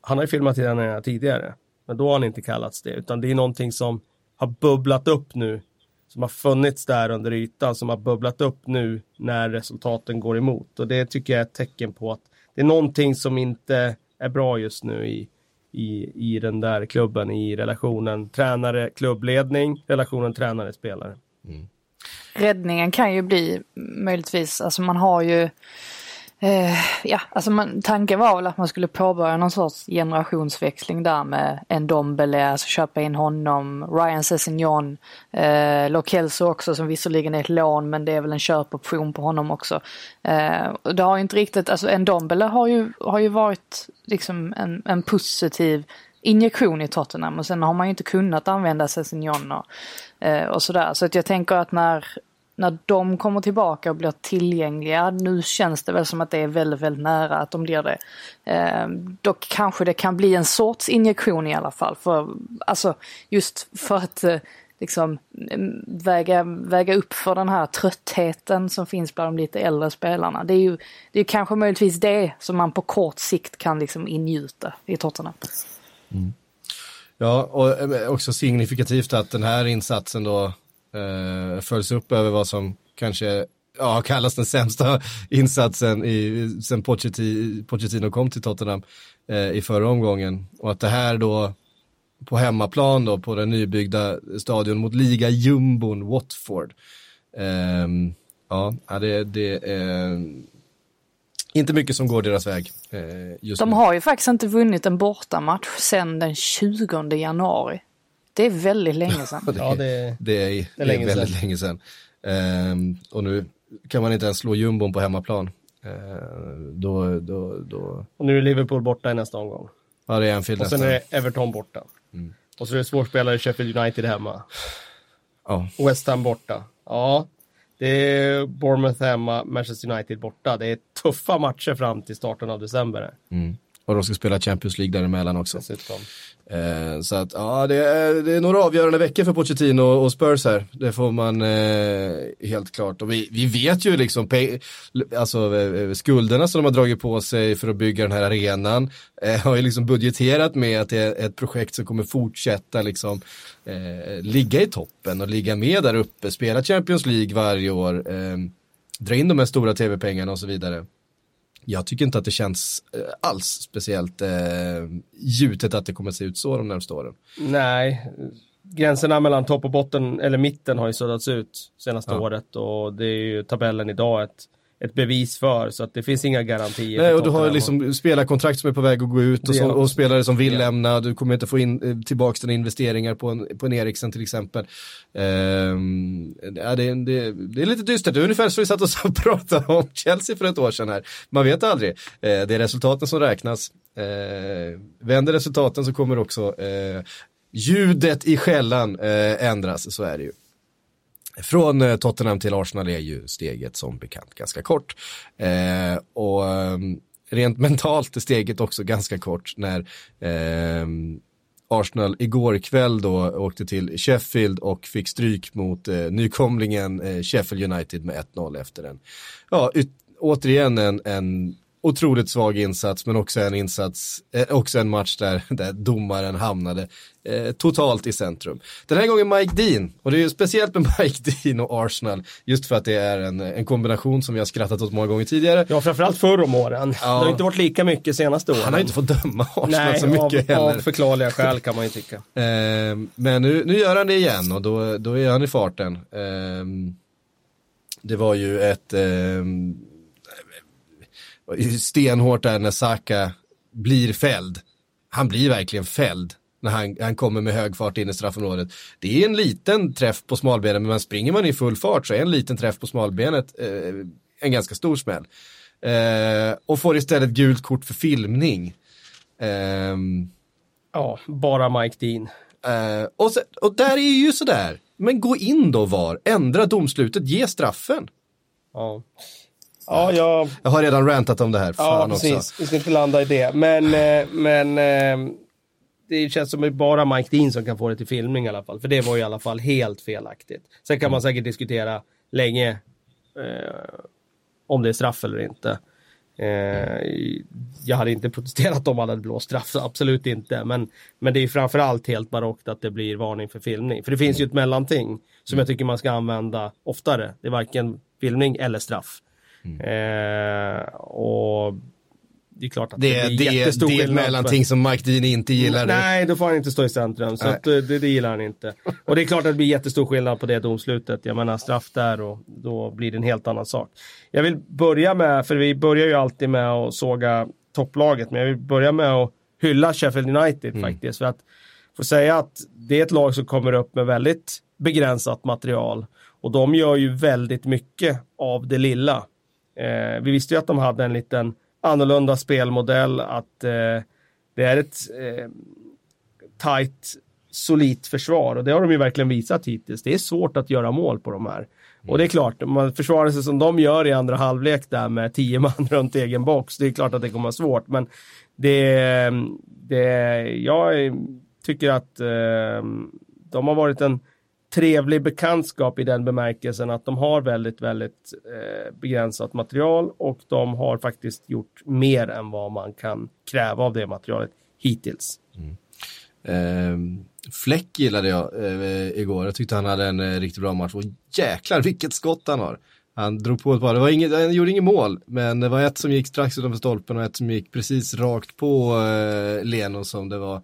Han har ju filmat i den tidigare. Men då har han inte kallats det, utan det är någonting som har bubblat upp nu. Som har funnits där under ytan, som har bubblat upp nu när resultaten går emot. Och det tycker jag är ett tecken på att det är någonting som inte är bra just nu i, i, i den där klubben, i relationen tränare-klubbledning, relationen tränare-spelare. Mm. Räddningen kan ju bli möjligtvis, alltså man har ju Eh, ja, alltså man, tanken var väl att man skulle påbörja någon sorts generationsväxling där med en Dombele, alltså köpa in honom, Ryan Sessignon, eh, Lokelso också som visserligen är ett lån men det är väl en köpoption på honom också. Eh, det har inte riktigt, alltså en Dombele har ju, har ju varit liksom en, en positiv injektion i Tottenham och sen har man ju inte kunnat använda Sessignon och, eh, och sådär. Så att jag tänker att när när de kommer tillbaka och blir tillgängliga, nu känns det väl som att det är väldigt, väldigt nära att de blir det. Eh, då kanske det kan bli en sorts injektion i alla fall. För, alltså just för att eh, liksom mm, väga, väga upp för den här tröttheten som finns bland de lite äldre spelarna. Det är ju det är kanske möjligtvis det som man på kort sikt kan liksom ingjuta i Tottenham. Mm. Ja, och eh, också signifikativt att den här insatsen då eh, följs upp över vad som kanske ja, kallas den sämsta insatsen i, sen Pochettino, Pochettino kom till Tottenham eh, i förra omgången. Och att det här då på hemmaplan då på den nybyggda stadion mot liga-jumbon Watford. Eh, ja, det, det är inte mycket som går deras väg. Eh, just De nu. har ju faktiskt inte vunnit en bortamatch sedan den 20 januari. Det är väldigt länge sedan. det, ja, det, det, är, det är, länge väldigt sedan. länge sedan. Um, och nu kan man inte ens slå jumbon på hemmaplan. Uh, då, då, då... Och nu är Liverpool borta i nästa omgång. Ja, det är Anfield Och sen nästa. är det Everton borta. Mm. Och så är det svårspelare Sheffield United hemma. Ja. West Ham borta. Ja, det är Bournemouth hemma, Manchester United borta. Det är tuffa matcher fram till starten av december. Mm. Och de ska spela Champions League däremellan också. Eh, så att ja, det är, det är några avgörande veckor för Pochettino och Spurs här. Det får man eh, helt klart. Och vi, vi vet ju liksom alltså, eh, skulderna som de har dragit på sig för att bygga den här arenan. Eh, har ju liksom budgeterat med att det är ett projekt som kommer fortsätta liksom eh, ligga i toppen och ligga med där uppe. Spela Champions League varje år. Eh, dra in de här stora tv-pengarna och så vidare jag tycker inte att det känns eh, alls speciellt eh, gjutet att det kommer att se ut så de närmsta åren. Nej, gränserna mellan topp och botten, eller mitten, har ju suddats ut senaste ja. året och det är ju tabellen idag ett ett bevis för så att det finns inga garantier. Nej och du har liksom spelarkontrakt som är på väg att gå ut och, så, och spelare som vill ja. lämna, du kommer inte få in eh, tillbaka dina investeringar på en, på en Eriksen till exempel. Um, ja, det, det, det, är lite dystert, det är ungefär som vi satt och pratade om Chelsea för ett år sedan här. Man vet aldrig, uh, det är resultaten som räknas. Uh, vänder resultaten så kommer också uh, ljudet i skällan ändras, så är det ju. Från eh, Tottenham till Arsenal är ju steget som bekant ganska kort. Eh, och ehm, rent mentalt är steget också ganska kort när eh, Arsenal igår kväll då åkte till Sheffield och fick stryk mot eh, nykomlingen eh, Sheffield United med 1-0 efter en, ja, återigen en, en otroligt svag insats men också en insats, eh, också en match där, där domaren hamnade eh, totalt i centrum. Den här gången Mike Dean, och det är ju speciellt med Mike Dean och Arsenal, just för att det är en, en kombination som vi har skrattat åt många gånger tidigare. Ja, framförallt förr om åren. Ja. Det har inte varit lika mycket senaste åren. Han har inte fått döma Arsenal Nej, så mycket av, heller. av förklarliga skäl kan man ju tycka. eh, men nu, nu gör han det igen och då, då är han i farten. Eh, Det var ju ett eh, stenhårt där när Saka blir fälld. Han blir verkligen fälld när han, han kommer med hög fart in i straffområdet. Det är en liten träff på smalbenet, men springer man i full fart så är en liten träff på smalbenet eh, en ganska stor smäll. Eh, och får istället gult kort för filmning. Eh, Ja, bara Mike Dean. Eh, och, så, och där är ju sådär, men gå in då VAR, ändra domslutet, ge straffen. Ja, ja jag... Jag har redan rantat om det här, Ja, fan precis. också. Vi ska inte landa i det. Men, eh, men eh, det känns som att bara Mike Dean som kan få det till filmning i alla fall. För det var ju i alla fall helt felaktigt. Sen kan man säkert diskutera länge eh, om det är straff eller inte. Eh, jag hade inte protesterat om han hade blåst straff, absolut inte. Men, men det är framförallt helt barockt att det blir varning för filmning. För det finns ju ett mellanting som jag tycker man ska använda oftare. Det är varken filmning eller straff. Eh, och det är klart att det, Det, blir det, jättestor det är ett mellanting som Mike Dean inte gillar. Nej, då får han inte stå i centrum. Så att, eh, det, det gillar han inte. Och det är klart att det blir jättestor skillnad på det domslutet. Jag menar straff där och då blir det en helt annan sak. Jag vill börja med, för vi börjar ju alltid med att såga topplaget, men jag vill börja med att hylla Sheffield United faktiskt. För att få säga att det är ett lag som kommer upp med väldigt begränsat material. Och de gör ju väldigt mycket av det lilla. Eh, vi visste ju att de hade en liten annorlunda spelmodell, att eh, det är ett eh, tight, solitt försvar och det har de ju verkligen visat hittills. Det är svårt att göra mål på de här. Och det är klart, om man försvarar sig som de gör i andra halvlek där med tio man runt egen box, det är klart att det kommer vara svårt. Men det, det jag tycker att eh, de har varit en trevlig bekantskap i den bemärkelsen att de har väldigt, väldigt eh, begränsat material och de har faktiskt gjort mer än vad man kan kräva av det materialet hittills. Eh, Fläck gillade jag eh, igår. Jag tyckte han hade en eh, riktigt bra match. Och jäklar vilket skott han har. Han drog på ett par. Det var inget, han gjorde inget mål, men det var ett som gick strax utanför stolpen och ett som gick precis rakt på eh, Leno som det var.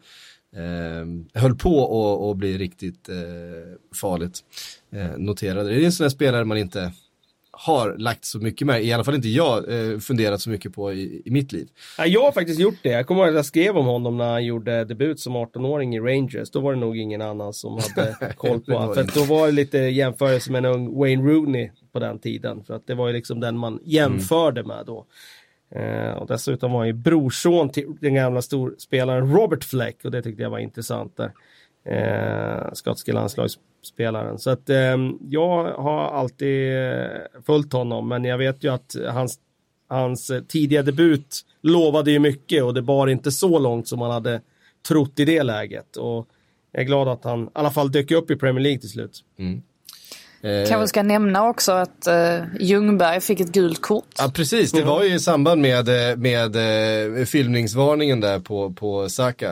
Eh, höll på att bli riktigt eh, farligt. Eh, noterade. Det är en sån där spelare man inte har lagt så mycket med, i alla fall inte jag eh, funderat så mycket på i, i mitt liv. Ja, jag har faktiskt gjort det. Jag kommer ihåg att jag skrev om honom när han gjorde debut som 18-åring i Rangers. Då var det nog ingen annan som hade koll på honom. För då var det lite jämförelse med en ung Wayne Rooney på den tiden. För att det var ju liksom den man jämförde med då. Eh, och dessutom var han ju brorson till den gamla storspelaren Robert Fleck och det tyckte jag var intressant där. Eh, skotske landslagsspelaren. Så att eh, jag har alltid följt honom men jag vet ju att hans, hans tidiga debut lovade ju mycket och det bar inte så långt som man hade trott i det läget. Och jag är glad att han i alla fall dök upp i Premier League till slut. Mm. Kanske ska nämna också att uh, Ljungberg fick ett gult kort. Ja precis, det var ju i samband med, eh, med eh, filmningsvarningen där på, på Saka.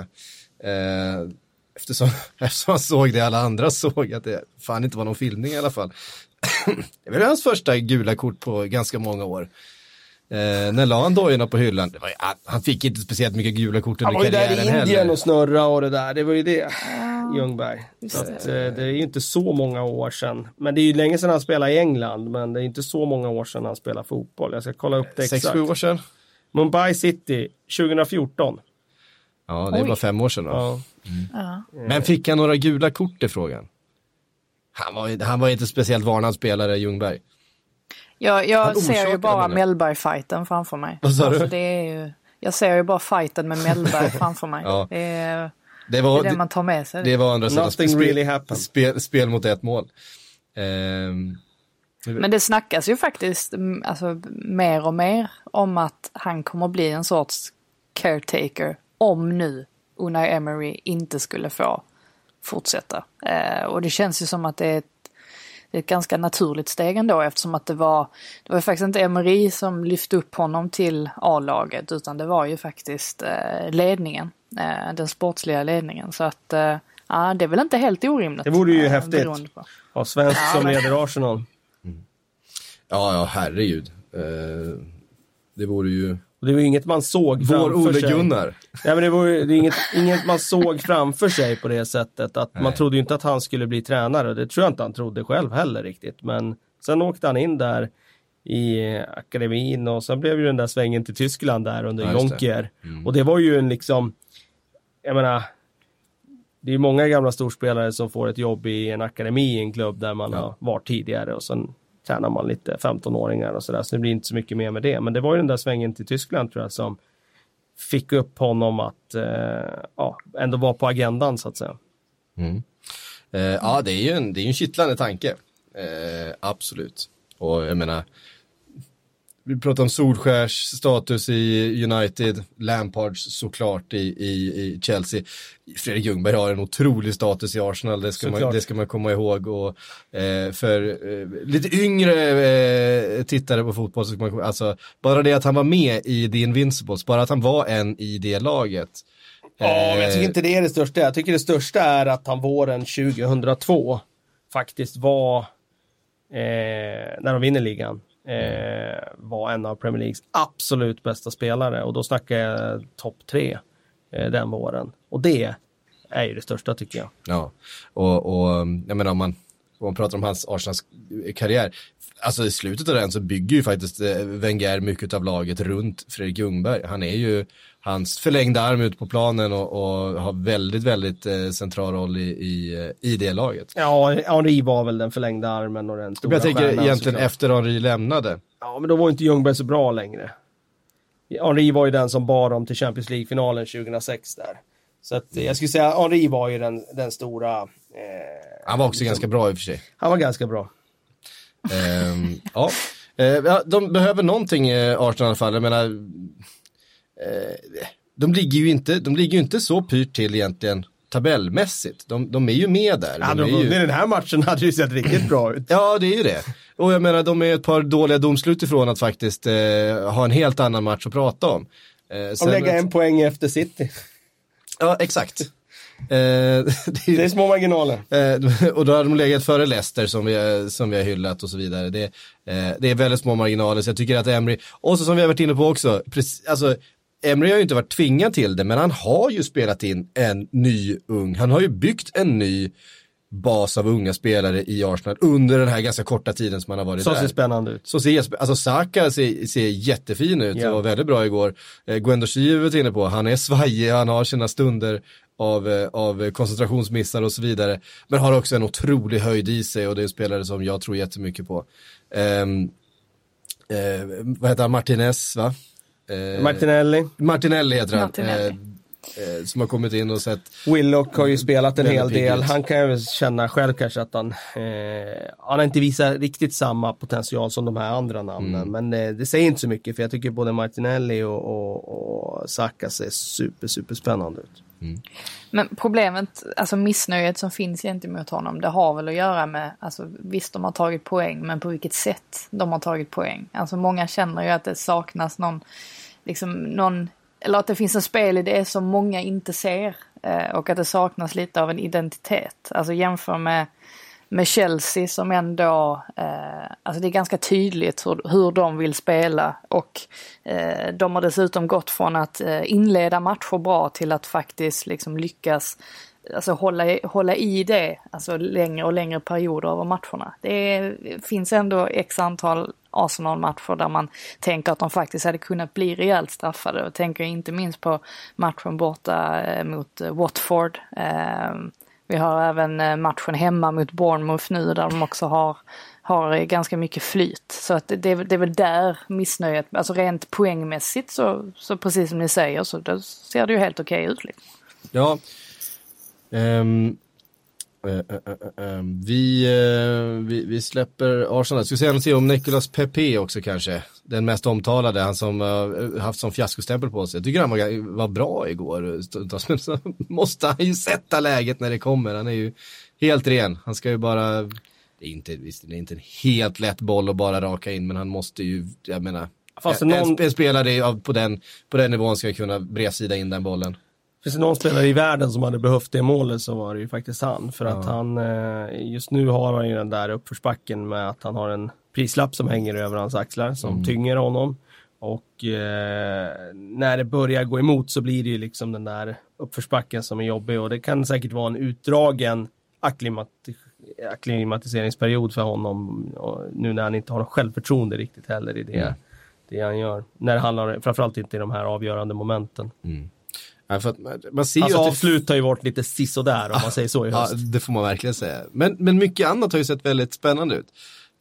Eh, eftersom, eftersom han såg det alla andra såg att det fan inte var någon filmning i alla fall. det var hans första gula kort på ganska många år. Eh, när la han dojorna på hyllan? Det var, ju- han- han fick inte speciellt mycket gula kort Han under var ju där karriären i Indien heller. och snurra och det där. Det var ju det. Ljungberg. Så det. att, eh, det är ju inte så många år sedan. Men det är ju länge sedan han spelade i England. Men det är inte så många år sedan han spelade fotboll. Jag ska kolla upp det exakt. sju år sedan? Mumbai City 2014. Ja, det är Oj. bara fem år sedan då. Ja. Ja. Men fick han några gula kort i frågan? Han var, han var inte speciellt varnad spelare, Ljungberg. Jag, jag ser ju bara. Mellberg-fighten framför mig. Vad sa du? Alltså, det är ju, jag ser ju bara fighten med Mellberg framför mig. Ja. Det är Det det, var, är det man tar med sig. Det var andra sidan Nothing spel, really happened. spel, spel mot ett mål. Ehm, Men det snackas ju faktiskt mm, alltså, mer och mer om att han kommer bli en sorts caretaker om nu Unai Emery inte skulle få fortsätta. Eh, och det känns ju som att det är ett, det är ett ganska naturligt steg ändå eftersom att det var, det var faktiskt inte Emery som lyfte upp honom till A-laget utan det var ju faktiskt eh, ledningen, eh, den sportsliga ledningen. Så att eh, ja, det är väl inte helt orimligt. Det vore ju eh, häftigt. Av svensk Ja, som leder Arsenal. ja, ja, herregud. Eh, det vore ju Och det var ju inget man såg vår framför Ole sig. Gunnar. Nej, men det var ju det inget, inget man såg framför sig på det sättet. Att man trodde ju inte att han skulle bli tränare. Det tror jag inte han trodde själv heller riktigt. Men Sen åkte han in där i akademin och sen blev ju den där svängen till Tyskland där under Ja, det. Jonker. Och det var ju en liksom, jag menar, det är många gamla storspelare som får ett jobb i en akademi i en klubb där man Ja. har varit tidigare och sen tränar man lite 15-åringar och sådär. Så det blir inte så mycket mer med det. Men det var ju den där svängen till Tyskland tror jag som fick upp honom att eh, ja, ändå vara på agendan så att säga. Mm. Eh, ja, det är ju en, det är en kittlande tanke. Eh, absolut. Och jag menar, vi pratar om Solskärs status i United, Lampards såklart i, i, i Chelsea. Fredrik Ljungberg har en otrolig status i Arsenal, det ska, man, det ska man komma ihåg. Och, eh, för eh, lite yngre eh, tittare på fotboll, så ska man, alltså, bara det att han var med i The Invincibles, bara att han var en i det laget. Ja, men jag Eh, tycker inte det är det största. Jag tycker det största är att han våren 2002 faktiskt var, eh, när de vinner ligan, eh, var en av Premier Leagues absolut bästa spelare. Och då snackar jag topp tre eh, den våren. Och det är ju det största tycker jag. Ja, och, och jag menar om man, om man pratar om hans Arsenals karriär, alltså i slutet av den så bygger ju faktiskt eh, Wenger mycket av laget runt Fredrik Ljungberg. Han är ju hans förlängda arm ut på planen och, och har väldigt, väldigt eh, central roll i, i, eh, i det laget. Ja, Henri var väl den förlängda armen och den stora Jag tänker stjärnan, egentligen såklart. efter Henri lämnade. Ja, men då var inte Ljungberg så bra längre. Henri var ju den som bar dem till Champions League-finalen 2006 där. Så att jag skulle säga Henri var ju den, den stora... Eh, Han var också ganska bra i och för sig. han var ganska bra. Ehm, ja. Eh, ja, de behöver någonting eh, Arsenal i alla fall. Jag menar, eh, de, ligger ju inte, de ligger ju inte så pyrt till egentligen tabellmässigt. De, de är ju med där. Hade de är ju, vunnit den här matchen hade det ju sett riktigt bra ut. Ja, det är ju det. Och jag menar, de är ett par dåliga domslut ifrån att faktiskt eh, ha en helt annan match att prata om. Eh, lägger att- en poäng efter City. Ja, exakt. Eh, det är Det är små marginaler. Eh, och då har de legat före Leicester som vi, har- som vi har hyllat och så vidare. Det, eh, det är väldigt små marginaler så jag tycker att Emery, och så som vi har varit inne på också, precis, alltså Emery har ju inte varit tvingad till det men han har ju spelat in en ny ung, han har ju byggt en ny bas av unga spelare i Arsenal under den här ganska korta tiden som han har varit Som där. ser spännande ut. Så ser, alltså Saka ser, ser jättefin ut Ja. och var väldigt bra igår. Eh, Gwendo Shie var inne på, han är svajig, han har sina stunder av, eh, av koncentrationsmissar och så vidare. Men har också en otrolig höjd i sig och det är en spelare som jag tror jättemycket på. Ehm, eh, vad heter han, Martinez va? Eh, Martinelli. Martinelli heter han. Martinelli. Eh, som har kommit in och sett, Willock har ju spelat en hel del. Han kan ju känna själv kanske att han, han har inte visat riktigt samma potential som de här andra namnen. Mm. Men det säger inte så mycket för jag tycker både Martinelli och, och, och Saka ser super, super spännande ut. Mm. Men problemet, alltså missnöjet som finns gentemot honom, det har väl att göra med, alltså visst de har tagit poäng, men på vilket sätt de har tagit poäng. Alltså många känner ju att det saknas någon, liksom någon, eller att det finns en spelidé som många inte ser. Eh, och att det saknas lite av en identitet. Alltså jämför med med Chelsea som ändå, eh, alltså det är ganska tydligt hur, hur de vill spela och eh, de har dessutom gått från att eh, inleda matcher bra till att faktiskt liksom lyckas alltså hålla, i- hålla i det, alltså längre och längre perioder över matcherna. Det är, finns ändå x antal Arsenal-matcher där man tänker att de faktiskt hade kunnat bli rejält straffade och tänker inte minst på matchen borta eh, mot eh, Watford. Ehm, vi har även eh, matchen hemma mot Bournemouth nu där de också har, har eh, ganska mycket flyt. Så att det, det, är väl- där missnöjet, alltså rent poängmässigt så, så precis som ni säger så ser det ju helt okej ut. Liksom. ja. um, vi, eh, vi, vi släpper Arsenal. Ska vi säga någonting om Nicolas Pepe också kanske? Den mest omtalade, han som haft som fiaskostämpel på sig. Jag tycker han var, var bra igår men så måste han ju sätta läget när det kommer. Han är ju helt ren. Han ska ju bara, det är inte, visst, det är inte en helt lätt boll att bara raka in, men han måste ju, jag menar, Fast en, någon- en spelare på den, på den nivån ska kunna bredsida in den bollen. Finns det någon spelare i världen som hade behövt det målet så var det ju faktiskt han. För att han, eh, just nu har han ju den där uppförsbacken med att han har en prislapp som hänger över hans axlar som tynger honom. Och eh, när det börjar gå emot så blir det ju liksom den där uppförsbacken som är jobbig och det kan säkert vara en utdragen akklimat akklimatiseringsperiod för honom. Nu när han inte har självförtroende riktigt heller i det, Mm. det han gör. När det handlar, framförallt inte i de här avgörande momenten. Ja, för att man, ser Hans ju att det- avslut har ju varit lite sisådär om man säger så i Ja, höst. det får man verkligen säga. Men, men mycket annat har ju sett väldigt spännande ut.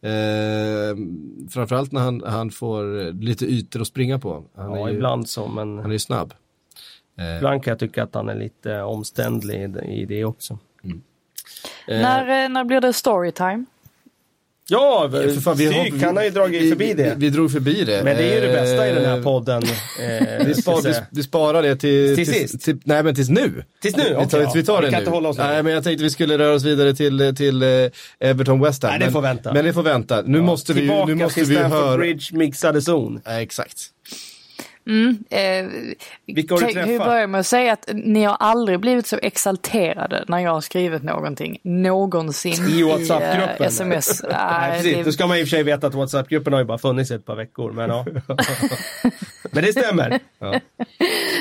Eh, framförallt när han, han får lite ytor att springa på. Han, Ja, är, ju, ibland så, men han är ju snabb. ibland kan jag tycka att han är lite omständlig i det, också. När, eh, när blir det storytime? Ja, För fan, vi har- Styk, han har ju dragit förbi vi, det. Vi, vi drog förbi det. Men det är ju det bästa i den här Eh, podden. Eh, Vi, spar, vi, vi sparar det till... Till till sist? Till, nej men tills nu. Tills nu? Vi tar, ja. vi tar Vi det kan nu. inte hålla oss nu. Nej men jag tänkte vi skulle röra oss vidare till, till eh, Everton West Ham. Nej, det men, får vänta. Men det får vänta. Nu måste vi Tillbaka nu måste till vi Stamford höra... Bridge mixade zon. Ja, exakt. Eh, Vilka har du träffat? börja med att säga att ni har aldrig blivit så exalterade när jag har skrivit någonting någonsin I WhatsApp-gruppen? eh, sms. Nej, precis. det- Då ska man i och för sig veta att WhatsApp-gruppen har ju bara funnits i ett par veckor. Men, ja. men det stämmer.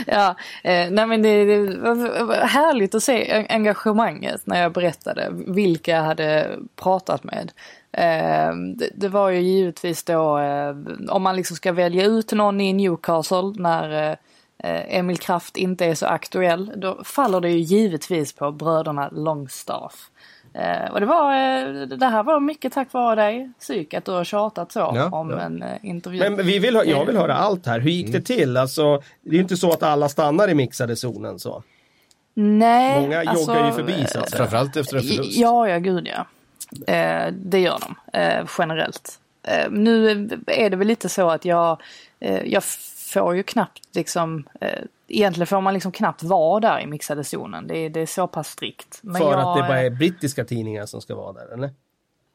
Ja, eh, nej men det, det var härligt att se en- engagemanget när jag berättade vilka jag hade pratat med. Eh, det, det var ju givetvis då, eh, om man liksom ska välja ut någon i Newcastle när eh, eh, Emil Kraft inte är så aktuell, då faller det ju givetvis på bröderna Longstaff. Eh, och det var, eh, det här var mycket tack vare dig, Psyk, att du har tjatat så Ja, om ja. en eh, intervju. Men vi vill, jag vill höra allt här. Hur gick det till? Alltså, det är ju inte så att alla stannar i mixade zonen. Så. Nej, Många alltså, joggar ju förbi så att säga. Framförallt efter en förlust. Ja, ja, gud ja. Eh, det gör de, eh, generellt. Eh, nu är det väl lite så att jag, eh, jag får ju knappt liksom, eh, egentligen får man liksom knappt vara där i mixade zonen. Det är, det är så pass strikt. Men För jag, att det bara eh, är brittiska tidningar som ska vara där, eller?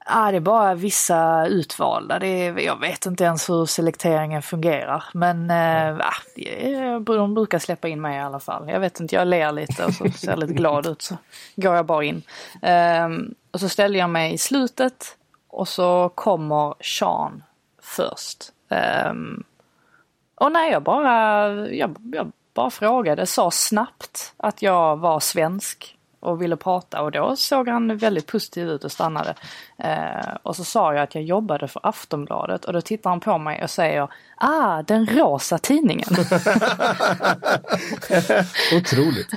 Ja, det är bara vissa utvalda. Det är, jag vet inte ens hur selekteringen fungerar. Men det är, de brukar släppa in mig i alla fall. Jag vet inte, jag ler lite och så ser lite glad ut så går jag bara in. Ehm, och så ställer jag mig i slutet och så kommer Sean först. Ehm, och nej, jag bara, jag, jag bara frågade, sa snabbt att jag var svensk och ville prata och då såg han väldigt positiv ut och stannade. Eh, och så sa jag att jag jobbade för Aftonbladet och då tittar han på mig och säger Ah, den rosa tidningen. Otroligt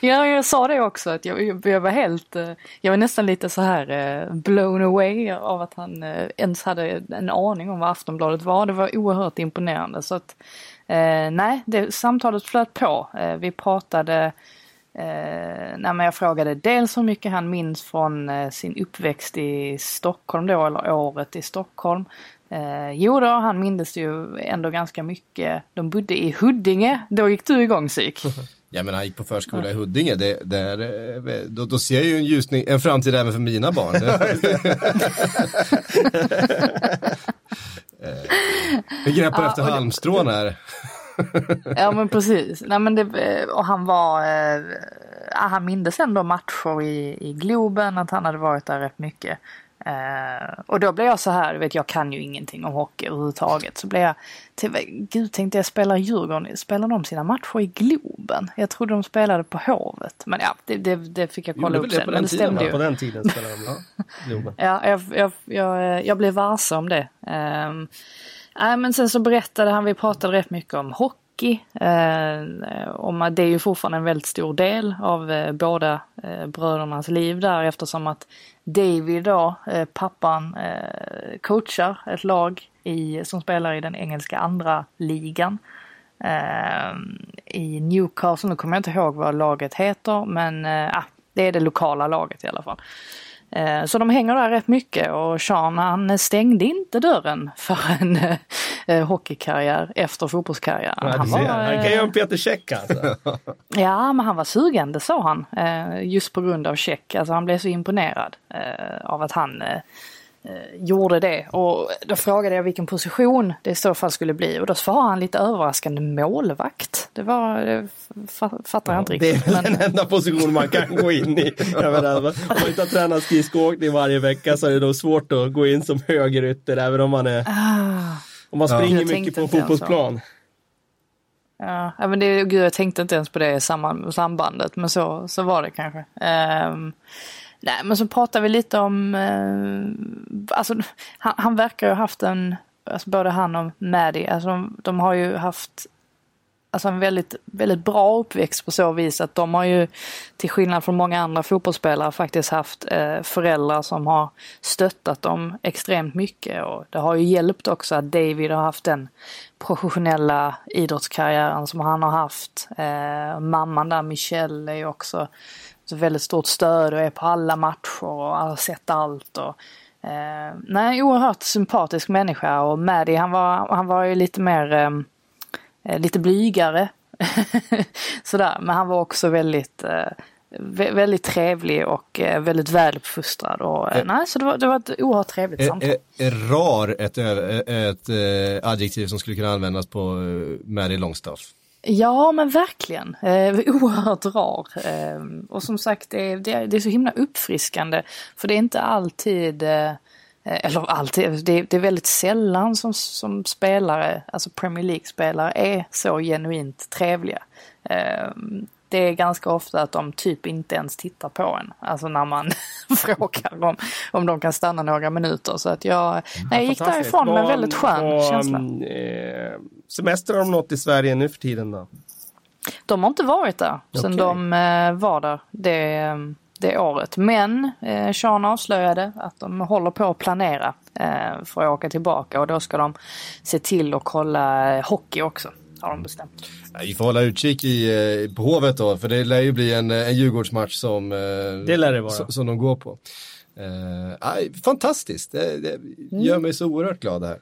ja, jag sa det också att jag, jag var helt, eh, jag var nästan lite så här eh, blown away av att han eh, ens hade en aning om vad Aftonbladet var. Det var oerhört imponerande så att eh, nej, det, samtalet flöt på. Eh, vi pratade Eh, nej, men jag frågade dels hur mycket han minns från eh, sin uppväxt i Stockholm då, eller året i Stockholm. Eh, jo då, han mindes ju ändå ganska mycket. De bodde i Huddinge, då gick du igång psyk. Ja men han gick på förskola i Huddinge, det, där, eh, då, då ser jag ju en ljusning, en framtid även för mina barn. Eh, Jag greppar Ja, efter halmstrån här. Ja men precis. Nej, men det, och han var, eh, ja, han mindes ändå matcher i, i Globen, att han hade varit där rätt mycket. Eh, och då blev jag så här, vet jag kan ju ingenting om hockey överhuvudtaget. Så blev jag, till, gud tänkte jag spelar Djurgården, spelar de sina matcher i Globen? Jag trodde de spelade på Hovet. Men ja, det, det, det fick jag kolla Gjorde upp sen. Men det tiden, stämde ju. På den tiden spelade de Globen. Ja, jag, jag, jag, jag blev varse om det. Um, nej, men sen så berättade han, vi pratade rätt mycket om hockey eh, det är ju fortfarande en väldigt stor del av eh, båda eh, brödernas liv där eftersom att David då, eh, pappan, coachar ett lag i, som spelar i den engelska andra ligan. I Newcastle, nu kommer jag inte ihåg vad laget heter men ah, det är det lokala laget i alla fall. Eh, Så de hänger där rätt mycket och Sean han stängde inte dörren för en eh, eh, hockeykarriär efter fotbollskarriären. Han var, Han kan göra en Peter Käck alltså. Ja, men han var sugen, det sa han. Just på grund av check. Alltså han blev så imponerad av att han gjorde det. Och då frågade jag vilken position det i så fall skulle bli. Och då svarade han lite överraskande målvakt. Det var, det fa- fattar jag inte Det är riktigt. väl men- den enda position man kan gå in i. Jag menar, om man inte har tränat skridskoåkning varje vecka så är det då svårt att gå in som högerytter även om man är Ah. om man springer Jag mycket på en fotbollsplan. Ja, ja, men det, gud, jag tänkte inte ens på det sambandet, men så, så var det kanske. Ehm, Nej, men så pratar vi lite om, eh, alltså han, han verkar ju ha haft en, alltså både han och Maddie, alltså de, de har ju haft alltså en väldigt, väldigt bra uppväxt på så vis att de har ju till skillnad från många andra fotbollsspelare faktiskt haft eh, föräldrar som har stöttat dem extremt mycket och det har ju hjälpt också att David har haft den professionella idrottskarriären som han har haft. Eh, mamman där, Michelle, är ju också ett väldigt stort stöd och är på alla matcher och har sett allt. Och, eh, nej, oerhört sympatisk människa och Maddie han var, han var ju lite mer eh, Eh, lite blygare. Sådär, men han var också väldigt, eh, väldigt trevlig och eh, väldigt väluppfostrad. Och, eh, nej, så det var, det var ett oerhört trevligt samtal. Är, är rar ett, ett, ett adjektiv som skulle kunna användas på Mary Longstaff? Ja men verkligen, eh, oerhört rar. Eh, och som sagt det är, det, är, det är så himla uppfriskande. För det är inte alltid eh, Eh, eller alltid, det, det är väldigt sällan som, som spelare, alltså Premier League-spelare är så genuint trevliga. Eh, det är ganska ofta att de typ inte ens tittar på en. Alltså när man frågar om, om de kan stanna några minuter. Så att jag, nej, jag gick därifrån med väldigt skön var, känsla. Eh, semester har de nått i Sverige nu för tiden då? De har inte varit där okay. sedan de eh, var där. Det, det året. Men eh, Sean avslöjade att de håller på att planera eh, för att åka tillbaka och då ska de se till att kolla hockey också. Har de bestämt. Vi får hålla utkik i, eh, på Hovet då, för det lär ju bli en, en Djurgårdsmatch som, eh, det lär det vara. som, som de går på. Eh, fantastiskt, det, det gör mm. mig så oerhört glad här.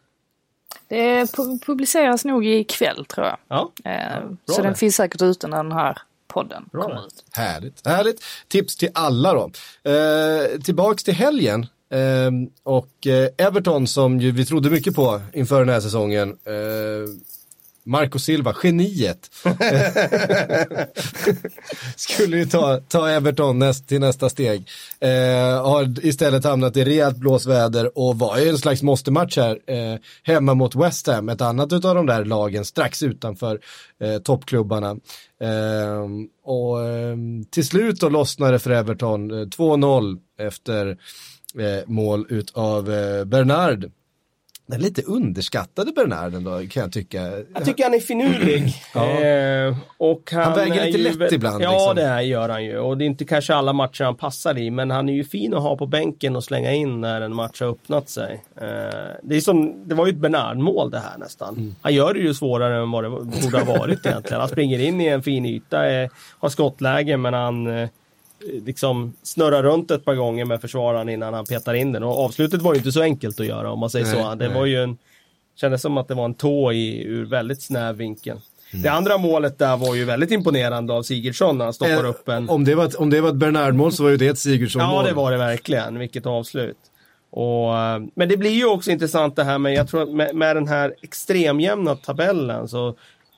Det publiceras nog ikväll tror jag. Ja, eh, så det. den finns säkert ute när den här podden Bra. kommer ut. Härligt, härligt. Tips till alla då. Eh, tillbaks till helgen. Eh, och eh, Everton som ju vi trodde mycket på inför den här säsongen. Eh, Marco Silva, geniet. Skulle ju ta, ta Everton näst, till nästa steg. Eh, har istället hamnat i rejält blåsväder och var ju en slags måste-match här. Eh, hemma mot West Ham, ett annat av de där lagen strax utanför eh, toppklubbarna. Eh, och ehm, till slut då lossnade för Everton 2-0 eh, efter eh, mål utav eh, Bernard. Den lite underskattade Bernard ändå kan jag tycka. Jag tycker han är finurlig. ja. eh, och han, han väger lite lätt ju, ibland. Ja liksom. det gör han ju. Och det är inte kanske alla matcher han passar i. Men han är ju fin att ha på bänken och slänga in när en match har öppnat sig. Eh, det, är som, det var ju ett Bernard-mål det här nästan. Mm. Han gör det ju svårare än vad det borde ha varit egentligen. Han springer in i en fin yta, eh, har skottläge men han liksom snurrar runt ett par gånger med försvararen innan han petar in den. Och avslutet var ju inte så enkelt att göra om man säger nej, så. Det nej. var ju en... Kändes som att det var en tå i, ur väldigt snäv vinkel. Mm. Det andra målet där var ju väldigt imponerande av Sigurdsson när han stoppar eh, upp en... Om det var ett, om det var ett Bernard-mål så var ju det ett Sigurdsson-mål. Ja, det var det verkligen. Vilket avslut. Och, eh, men det blir ju också intressant det här med, jag tror med, med den här extremjämna tabellen så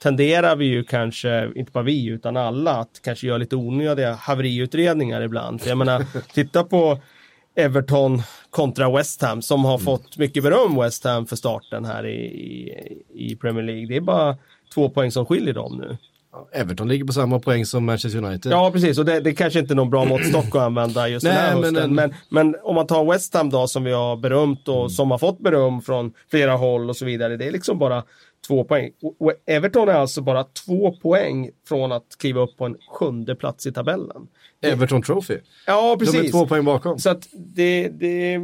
tenderar vi ju kanske, inte bara vi utan alla, att kanske göra lite onödiga haveriutredningar ibland. För jag menar, titta på Everton kontra West Ham som har mm. fått mycket beröm West Ham för starten här i, i, i Premier League. Det är bara två poäng som skiljer dem nu. Everton ligger på samma poäng som Manchester United. Ja, precis. Och det, det kanske inte är någon bra måttstock att använda just Nej, den här hösten. Men, men, men, om man tar West Ham då, som vi har berömt och mm. som har fått beröm från flera håll och så vidare. Det är liksom bara två poäng. Och Everton är alltså bara två poäng från att kliva upp på en sjunde plats i tabellen. Everton Trophy. Ja, precis. De är två poäng bakom. Så att det, det,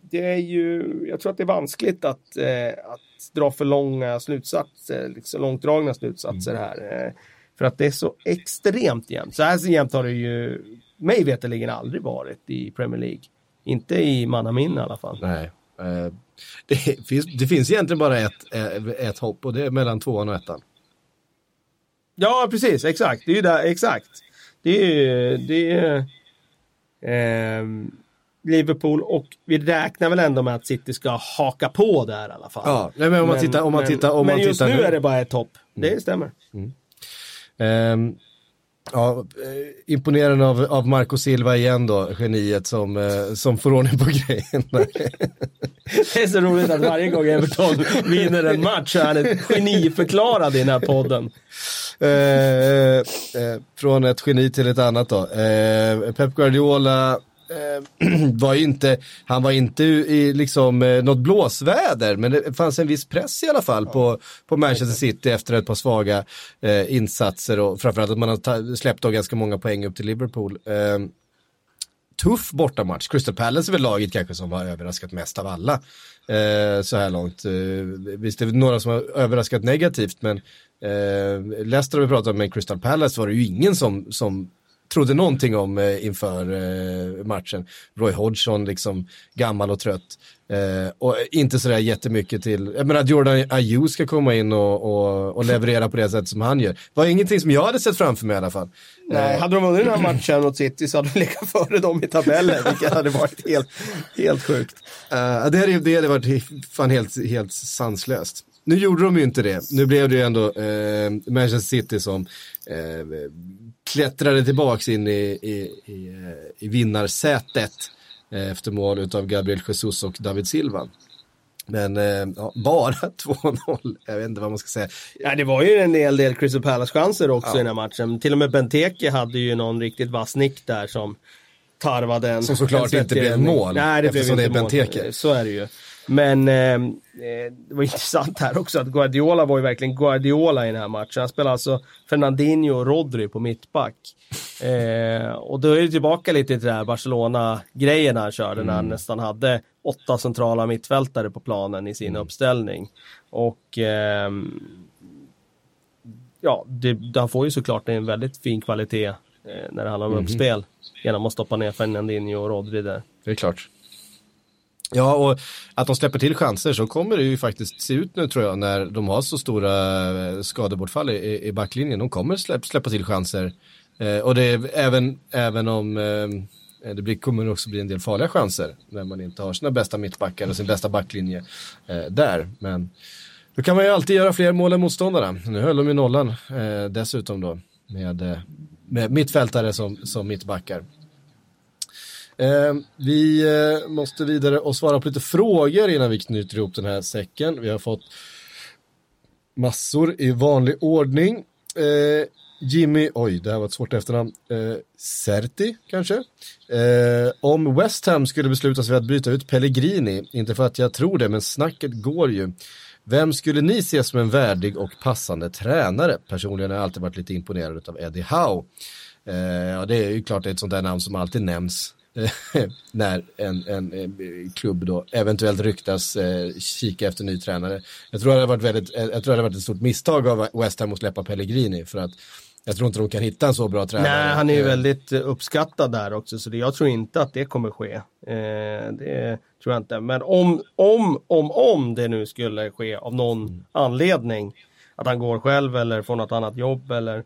det är ju, jag tror att det är vanskligt att, eh, att dra för långa slutsatser, liksom långdragna slutsatser mm. här. Eh, för att det är så extremt jämnt. Så här så jämnt har det ju mig veterligen aldrig varit i Premier League. Inte i mannaminne i alla fall. Nej. Eh, det, finns, det finns egentligen bara ett, eh, ett hopp och det är mellan tvåan och ettan. Ja, precis. Exakt. Det är ju där, exakt. Det är det är, eh, Liverpool och vi räknar väl ändå med att City ska haka på där i alla fall. Ja, men om man tittar... Om man tittar om men man just tittar nu, är det bara ett hopp. Det mm. stämmer. Mm. Um, Ja, eh, imponerande av, av Marco Silva igen då, geniet som, eh, som får ordning på grejen. det är så roligt att varje gång Everton vinner en match så är han geniförklarad i den här podden. Eh, eh, från ett geni till ett annat då. Eh, Pep Guardiola eh, Eh, var ju inte, han var inte i liksom eh, något blåsväder, men det fanns en viss press i alla fall på, på Manchester City efter ett par svaga eh, insatser och framförallt att man har släppt av ganska många poäng upp till Liverpool. Eh, tuff bortamatch. Crystal Palace är väl laget kanske som har överraskat mest av alla eh, så här långt. Eh, visst det är några som har överraskat negativt men eh, Leicester har vi pratat om, men Crystal Palace var det ju ingen som, som trodde någonting om eh, inför eh, matchen. Roy Hodgson, liksom gammal och trött. Eh, och inte sådär jättemycket till, jag menar att Jordan Ayew ska komma in och, och, och, leverera på det sätt som han gör. var ingenting som jag hade sett framför mig i alla fall. Nej, hade de vunnit den här matchen mot City så hade de legat före dem i tabellen, vilket hade varit helt, helt sjukt. Uh, det, hade, det hade varit fan helt, helt sanslöst. Nu gjorde de ju inte det. Nu blev det ju ändå eh, Manchester City som eh, klättrade tillbaks in i, i, i, i vinnarsätet eh, efter mål av Gabriel Jesus och David Silva. Men eh, ja, bara 2-0, jag vet inte vad man ska säga. Ja, det var ju en hel del Crystal Palace-chanser också ja. i den här matchen. Till och med Benteke hade ju någon riktigt vass nick där som tarvade en. Som såklart inte blev mål. Nej, det blev inte det är. Benteke. Så är det ju. Men eh, eh, det var intressant här också att Guardiola var ju verkligen Guardiola i den här matchen. Han spelade alltså Fernandinho och Rodri på mittback. Eh, och då är det tillbaka lite till det här Barcelona-grejen han körde mm. när han mm. nästan hade åtta centrala mittfältare på planen i sin mm. uppställning. Och eh, ja, det, han får ju såklart en väldigt fin kvalitet eh, när det handlar om mm. uppspel genom att stoppa ner Fernandinho och Rodri där. Det är klart. Ja, och att de släpper till chanser så kommer det ju faktiskt se ut nu tror jag när de har så stora eh, skadebortfall i, i backlinjen. De kommer släppa, släppa till chanser. Eh, och det är även, även om eh, eh, det blir, kommer också bli en del farliga chanser när man inte har sina bästa mittbackar och sin bästa backlinje eh, där. Men då kan man ju alltid göra fler mål än motståndarna. Nu höll de ju nollan eh, dessutom då med, eh, med mittfältare som, som mittbackar. Eh, vi eh, måste vidare och svara på lite frågor innan vi knyter ihop den här säcken. Vi har fått massor i vanlig ordning. Eh, Jimmy, oj det här var ett svårt efternamn, eh, Serti kanske? Eh, om West Ham skulle besluta sig för att byta ut Pellegrini, inte för att jag tror det, men snacket går ju. Vem skulle ni se som en värdig och passande tränare? Personligen har jag alltid varit lite imponerad av Eddie Howe. Eh, ja, det är ju klart det är ett sånt där namn som alltid nämns när en, en, en, klubb då eventuellt ryktas eh, kika efter ny tränare. Jag tror det hade varit väldigt, jag tror det hade varit ett stort misstag av West Ham att släppa Pellegrini för att jag tror inte de kan hitta en så bra tränare. Nej, han är ju eh, väldigt uppskattad där också, så det, jag tror inte att det kommer ske. Eh, det tror jag inte. Men om, om, om, om det nu skulle ske av någon mm. anledning, att han går själv eller får något annat jobb eller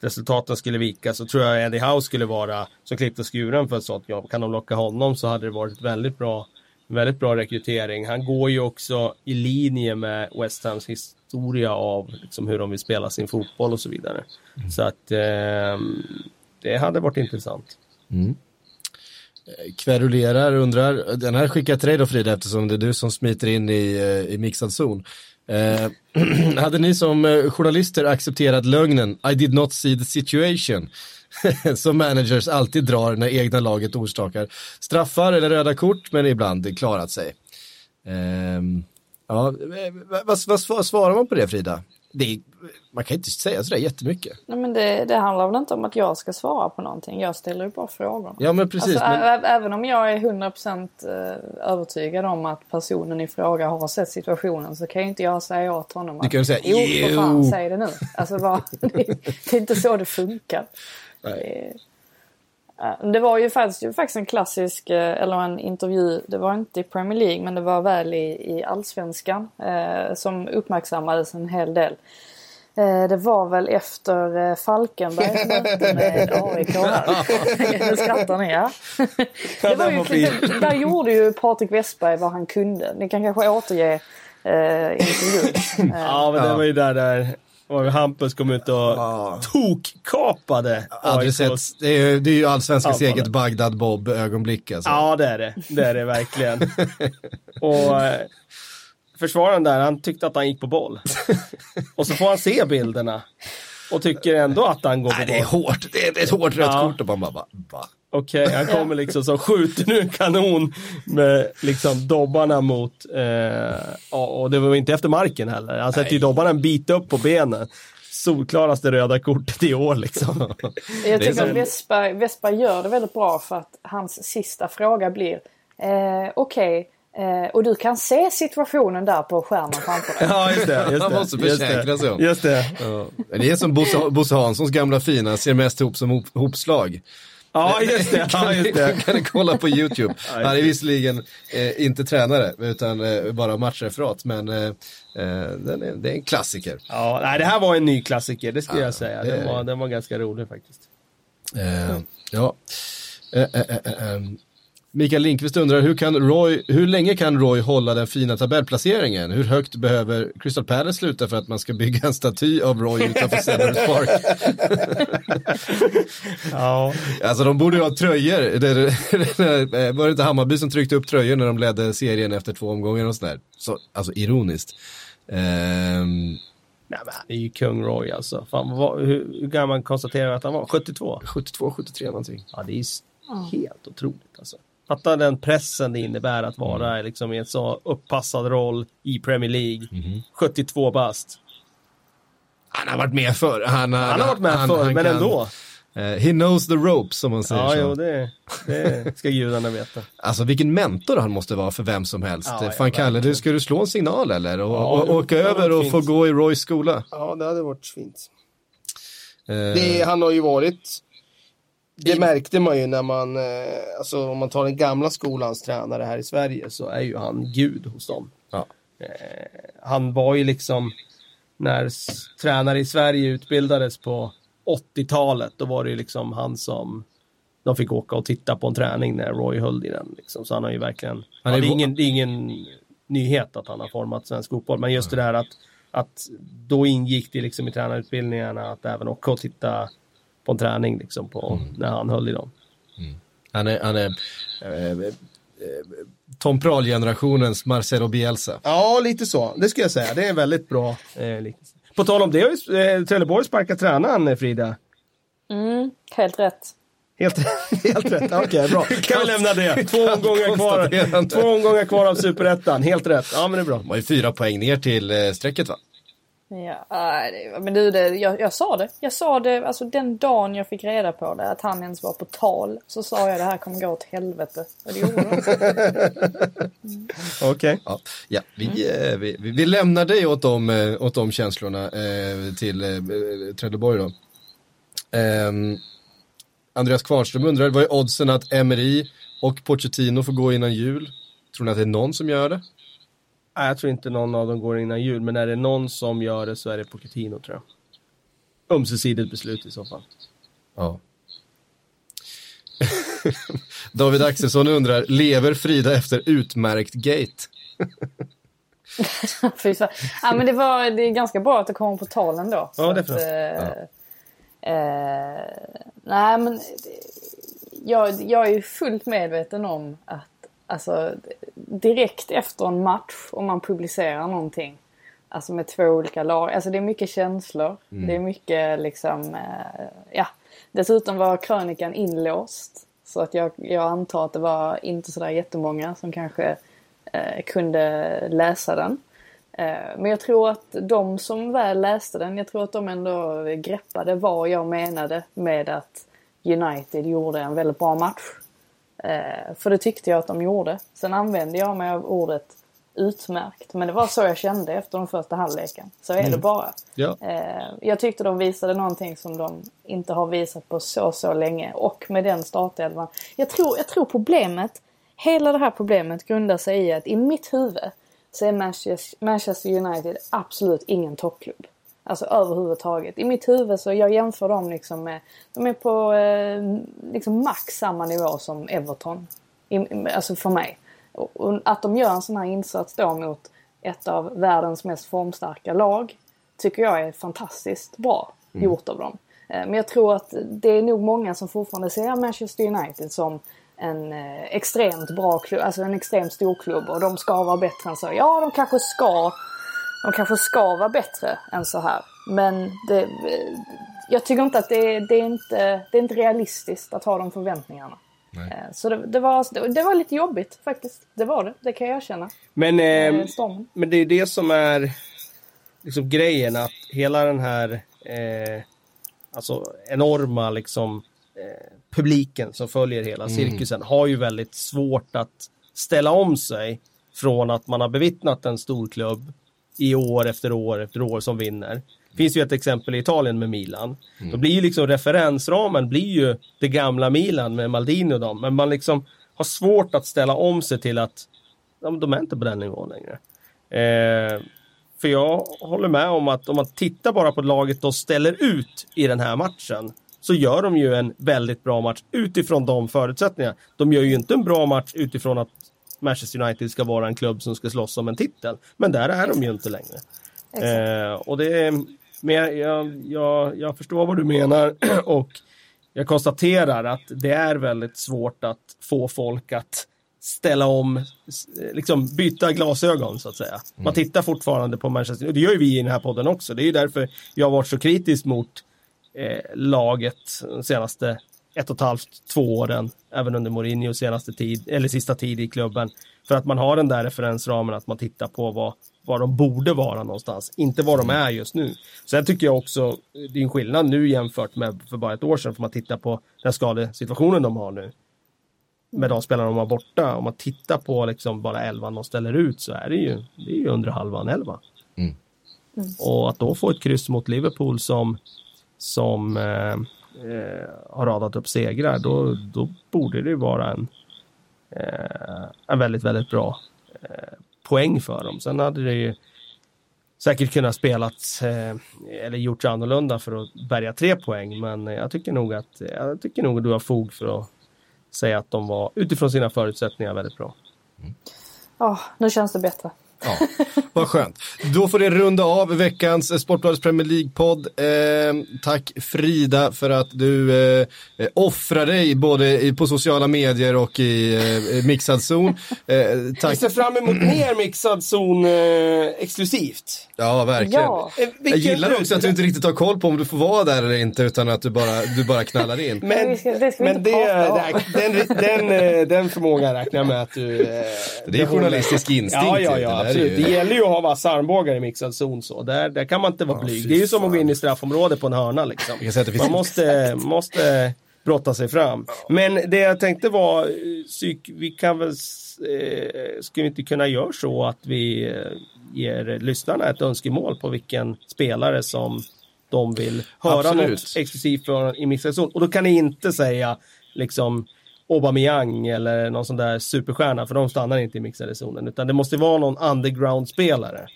resultaten skulle vika så tror jag Eddie Howe skulle vara som och skuren för ett sånt jobb. Kan de locka honom så hade det varit väldigt bra, väldigt bra rekrytering. Han går ju också i linje med West Hams historia av liksom, hur de vill spela sin fotboll och så vidare. Mm. Så att eh, det hade varit intressant. Mm. Kverulerar, undrar, den här skickar jag till dig då Frida eftersom det är du som smiter in i, eh, i mixad zon. Eh, hade ni som eh, journalister accepterat lögnen I did not see the situation som managers alltid drar när egna laget orsakar straffar eller röda kort men ibland klarat sig? Ehm, eh, ja, vad, vad, vad svarar man på det Frida? Det, man kan inte säga sådär jättemycket. Nej men det, det handlar väl inte om att jag ska svara på någonting. Jag ställer ju bara frågor. Ja men precis. Alltså, men... Även om jag är 100% eh, övertygad om att personen i fråga har sett situationen så kan ju inte jag säga åt honom att du kan säga, jo, för fan, säg det nu. Alltså, vad, det, det, är inte så det funkar. Nej. Det var ju faktiskt, faktiskt en klassisk, eh, eller en intervju, det var inte i Premier League men det var väl i, i Allsvenskan eh, som uppmärksammades en hel del. Eh, det var väl efter eh, Falkenbergs möte med AIK. nu skrattar ni ja. det var ju, där gjorde ju Patrik Westberg vad han kunde. Ni kan kanske återge eh, intervjun. ja men det var ju där, där och Hampus kom ut och ja. tokkapade Aldrig sett. Det är, det är ju allsvenskans eget Bagdad Bob ögonblick alltså. Ja det är det. Det är det verkligen. och eh, försvararen där, han tyckte att han gick på boll. och så får han se bilderna. Och tycker ändå att han går på Nej, boll. Det är hårt. Det är, det är ett hårt rött ja. kort och man bara, va? Okej, han kommer liksom som skjuter nu en kanon med liksom dobbarna mot, eh, ja, och det var inte efter marken heller. Han sätter ju dobbarna en bit upp på benen. Solklaraste röda kortet i år liksom. Jag tycker som- att Vespa, Vespa gör det väldigt bra för att hans sista fråga blir eh, Okej, eh, och du kan se situationen där på skärmen framför dig. Ja, just det. Just Han det, måste försäkra sig om. Just det. Ja. Det är som Bosse, Bosse Hanssons gamla fina, ser mest ihop som hop, hopslag. Ja, just det. Ja, just det. kan ni kolla på YouTube. Han är visserligen eh, inte tränare utan eh, bara matchreferat men eh, eh, är, det är en klassiker. Ja, nej, det här var en ny klassiker, det skulle Ja, jag säga. det- Den var, den var ganska rolig faktiskt. Eh, ja. Mikael Lindqvist undrar hur, kan Roy, hur länge kan Roy hålla den fina tabellplaceringen? Hur högt behöver Crystal Palace sluta för att man ska bygga en staty av Roy utanför Sellers Park? Ja, Alltså de borde ju ha tröjor. Det, det, var det inte Hammarby som tryckte upp tröjor när de ledde serien efter två omgångar och sådär? Så, alltså ironiskt. Ehm, nej, men han är ju kung Roy alltså. Fan, vad, hur, hur kan man konstatera att han var? 72? 72, 73 någonting. Ja, det är s- helt otroligt alltså. Fatta den pressen det innebär att vara Mm. liksom, i en så uppassad roll i Premier League. Mhm. 72 bast. Han har varit med förr. Han, Han har varit med han- förr, han men kan- ändå. Eh, he knows the ropes som man säger Ja, så. jo, det, det ska gudarna veta. Alltså vilken mentor han måste vara för vem som helst. Ja, ja, Fan Kalle, du, ska du slå en signal eller? Och, Ja, och, åka det hade över och varit få fint. gå i Roys skola? Ja, det hade varit fint. Eh, Det, han har ju varit, det märkte man ju när man, eh, alltså om man tar den gamla skolans tränare här i Sverige så är ju han gud hos dem. Ja. Eh, han var ju liksom, när tränare i Sverige utbildades på 80-talet, då var det ju liksom han som de fick åka och titta på en träning när Roy höll i den. Liksom. Så han har ju verkligen, Han ja, är det, är ingen, det är ingen nyhet att han har format svensk fotboll, men just det där att, att då ingick det liksom i tränarutbildningarna att även åka och titta på en träning liksom på, när han höll i dem. Han är, han är eh, eh, Tom Prahl-generationens Marcelo Bielsa. Ja, lite så. Det skulle jag säga. Det är en väldigt bra eh. På tal om det har ju eh, Trelleborg sparkat tränaren, eh, Frida. Mm, helt rätt. Helt, helt rätt. Okej, bra. Kan vi lämna det. Två omgångar kvar. Två omgångar kvar av Superettan. Helt rätt. Ja, men det är bra. De har ju fyra poäng ner till strecket va? Ja, det- men du, det, jag, jag sa det. Jag sa det, alltså den dagen jag fick reda på det, att han ens var på tal, så sa jag det här kommer gå åt helvete. Och det gjorde det. Okej. Ja, ja vi, eh, vi, vi, vi lämnar dig åt de, eh, åt de känslorna eh, till eh, Trelleborg då. Ehm, Andreas Kvarnström undrar, vad är oddsen att Emery och Pochettino får gå innan jul? Tror ni att det är någon som gör det? Jag tror inte någon av dem går innan jul, men är det någon som gör det så är det Pochettino tror jag. Ömsesidigt beslut i så fall. Ja. David Axelsson undrar, lever Frida efter utmärkt gate? Ja, men det, var, det är ganska bra att det kommer på tal ändå. Ja, Så att, definitivt. eh, eh, nej, men jag, jag är ju fullt medveten om att alltså, direkt efter en match, om man publicerar någonting, alltså med två olika lag, alltså det är mycket känslor. Det är mycket liksom, eh, ja. Dessutom var krönikan inlåst. Så att jag, jag antar att det var inte sådär jättemånga som kanske eh, kunde läsa den. Eh, men jag tror att de som väl läste den, jag tror att de ändå greppade vad jag menade med att United gjorde en väldigt bra match. Eh, för det tyckte jag att de gjorde. Sen använde jag mig av ordet utmärkt. Men det var så jag kände efter den första halvleken. Så är det bara. Ja. Eh, jag tyckte de visade någonting som de inte har visat på så, så länge. Och med den startelvan. Jag tror, jag tror problemet, hela det här problemet grundar sig i att i mitt huvud så är Manchester, Manchester United absolut ingen toppklubb. Alltså överhuvudtaget. I mitt huvud så jag jämför dem liksom med, de är på eh, liksom max samma nivå som Everton. I, alltså för mig. Och, och att de gör en sån här insats då mot ett av världens mest formstarka lag tycker jag är fantastiskt bra gjort av dem. Eh, Men jag tror att det är nog många som fortfarande ser Manchester United som en eh, extremt bra klubb, alltså en extremt stor klubb och de ska vara bättre än så. Ja, de kanske ska, de kanske ska vara bättre än så här. Men det, jag tycker inte att det är, det, är inte, det är inte realistiskt att ha de förväntningarna. Eh, Så det, det, var, det, var lite jobbigt faktiskt. Det var det, det kan jag erkänna. Men, Eh, eh, men det är det som är liksom grejen att hela den här eh, alltså enorma liksom eh, publiken som följer hela cirkusen har ju väldigt svårt att ställa om sig från att man har bevittnat en stor klubb i år efter år efter år som vinner. Det finns ju ett exempel i Italien med Milan. Då blir ju liksom referensramen blir ju det gamla Milan med Maldini och dem. Men man liksom har svårt att ställa om sig till att ja, de är inte på den nivån längre. Eh, för jag håller med om att om man tittar bara på laget de ställer ut i den här matchen så gör de ju en väldigt bra match utifrån de förutsättningarna. De gör ju inte en bra match utifrån att Manchester United ska vara en klubb som ska slåss om en titel. Men där är de ju inte längre. Eh, och det är, men jag, jag, jag, jag förstår vad du menar och jag konstaterar att det är väldigt svårt att få folk att ställa om, liksom byta glasögon så att säga. Man tittar fortfarande på Manchester och det gör ju vi i den här podden också. Det är ju därför jag har varit så kritisk mot eh, laget de senaste ett och ett halvt, två åren, även under Mourinhos senaste tid, eller sista tid i klubben. För att man har den där referensramen att man tittar på vad, vad de borde vara någonstans, inte vad de är just nu. Sen tycker jag också, det är en skillnad nu jämfört med för bara ett år sedan, för man tittar på den skadesituationen de har nu. Med de spelarna de har borta, om man tittar på liksom bara elvan de ställer ut så är det ju, det är ju under halvan elva. Och att då få ett kryss mot Liverpool som, som eh, eh, har radat upp segrar, då, då borde det ju vara en, eh, en väldigt, väldigt bra eh, poäng för dem. Sen hade det ju säkert kunnat spelats eh, eller gjorts annorlunda för att bärga tre poäng, men jag tycker nog att jag tycker nog att du har fog för att säga att de var utifrån sina förutsättningar väldigt bra. Mm. Åh, nu känns det bättre. Ja, vad skönt. Då får det runda av veckans eh, Sportbladets Premier League-podd. Eh, tack Frida för att du eh, eh, offrar dig både på sociala medier och i eh, mixad zon. Eh, tack. Vi ser fram emot mer mixad zon eh, exklusivt. Ja, verkligen. Ja. Eh, Jag gillar också att du inte riktigt har koll på om du får vara där eller inte utan att du bara, du bara knallar in. Men, Det ska- det ska vi men det, den, den, den förmågan räknar jag med att du... eh, Det är journalistisk instinkt. Ja, ja, ja, absolut. Det gäller ju att ha vassa armbågar i mixad zon så. Där, där kan man inte vara Ja, blyg. Det är ju som att gå in i straffområdet på en hörna liksom. Man måste, måste brotta sig fram. Men det jag tänkte var, eh, vi kan väl, eh, ska vi inte kunna göra så att vi eh, ger lyssnarna ett önskemål på vilken spelare som de vill höra Absolut. något exklusivt från i mixad zon. Och då kan ni inte säga liksom Aubameyang eller någon sån där superstjärna för de stannar inte i mixade zonen utan det måste vara någon underground-spelare.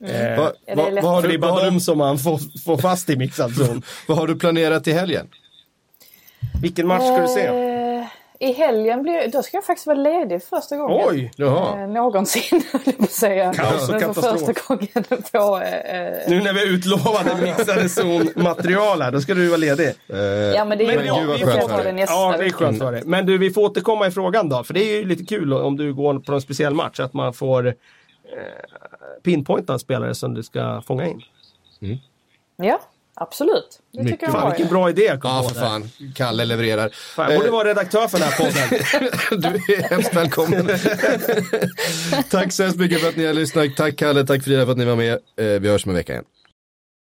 Eh, Va, Är va, det vad, har är bara vad, har de du, som man får, får fast i mixad zon. vad har du planerat i helgen? Vilken match ska du se? Eh, I helgen blir, då ska jag faktiskt vara ledig första gången. Oj! Jaha. Eh, någonsin, höll jag på att säga. Kaos och Men för katastrof. första gången på... Eh, Nu när vi utlovade mixade zon-material här, då ska du vara ledig. Eh, ja men det är Men ju ja, Vi skönt får för ta dig. det nästa Ja, det är skönt för dig. Men du, vi får återkomma i frågan då, för det är ju lite kul om du går på en speciell match, att man får eh, pinpointa en spelare som du ska fånga in. Ja, absolut. Det Mycket tycker jag Fan, var vilken bra idé jag kom Ja, på för där. fan. Kalle levererar. Fan, jag borde vara redaktör för den här podden. Du är hemskt välkommen. tack så hemskt mycket för att ni har lyssnat. Tack Kalle, tack Frida för att ni var med. Eh, Vi hörs om en vecka igen.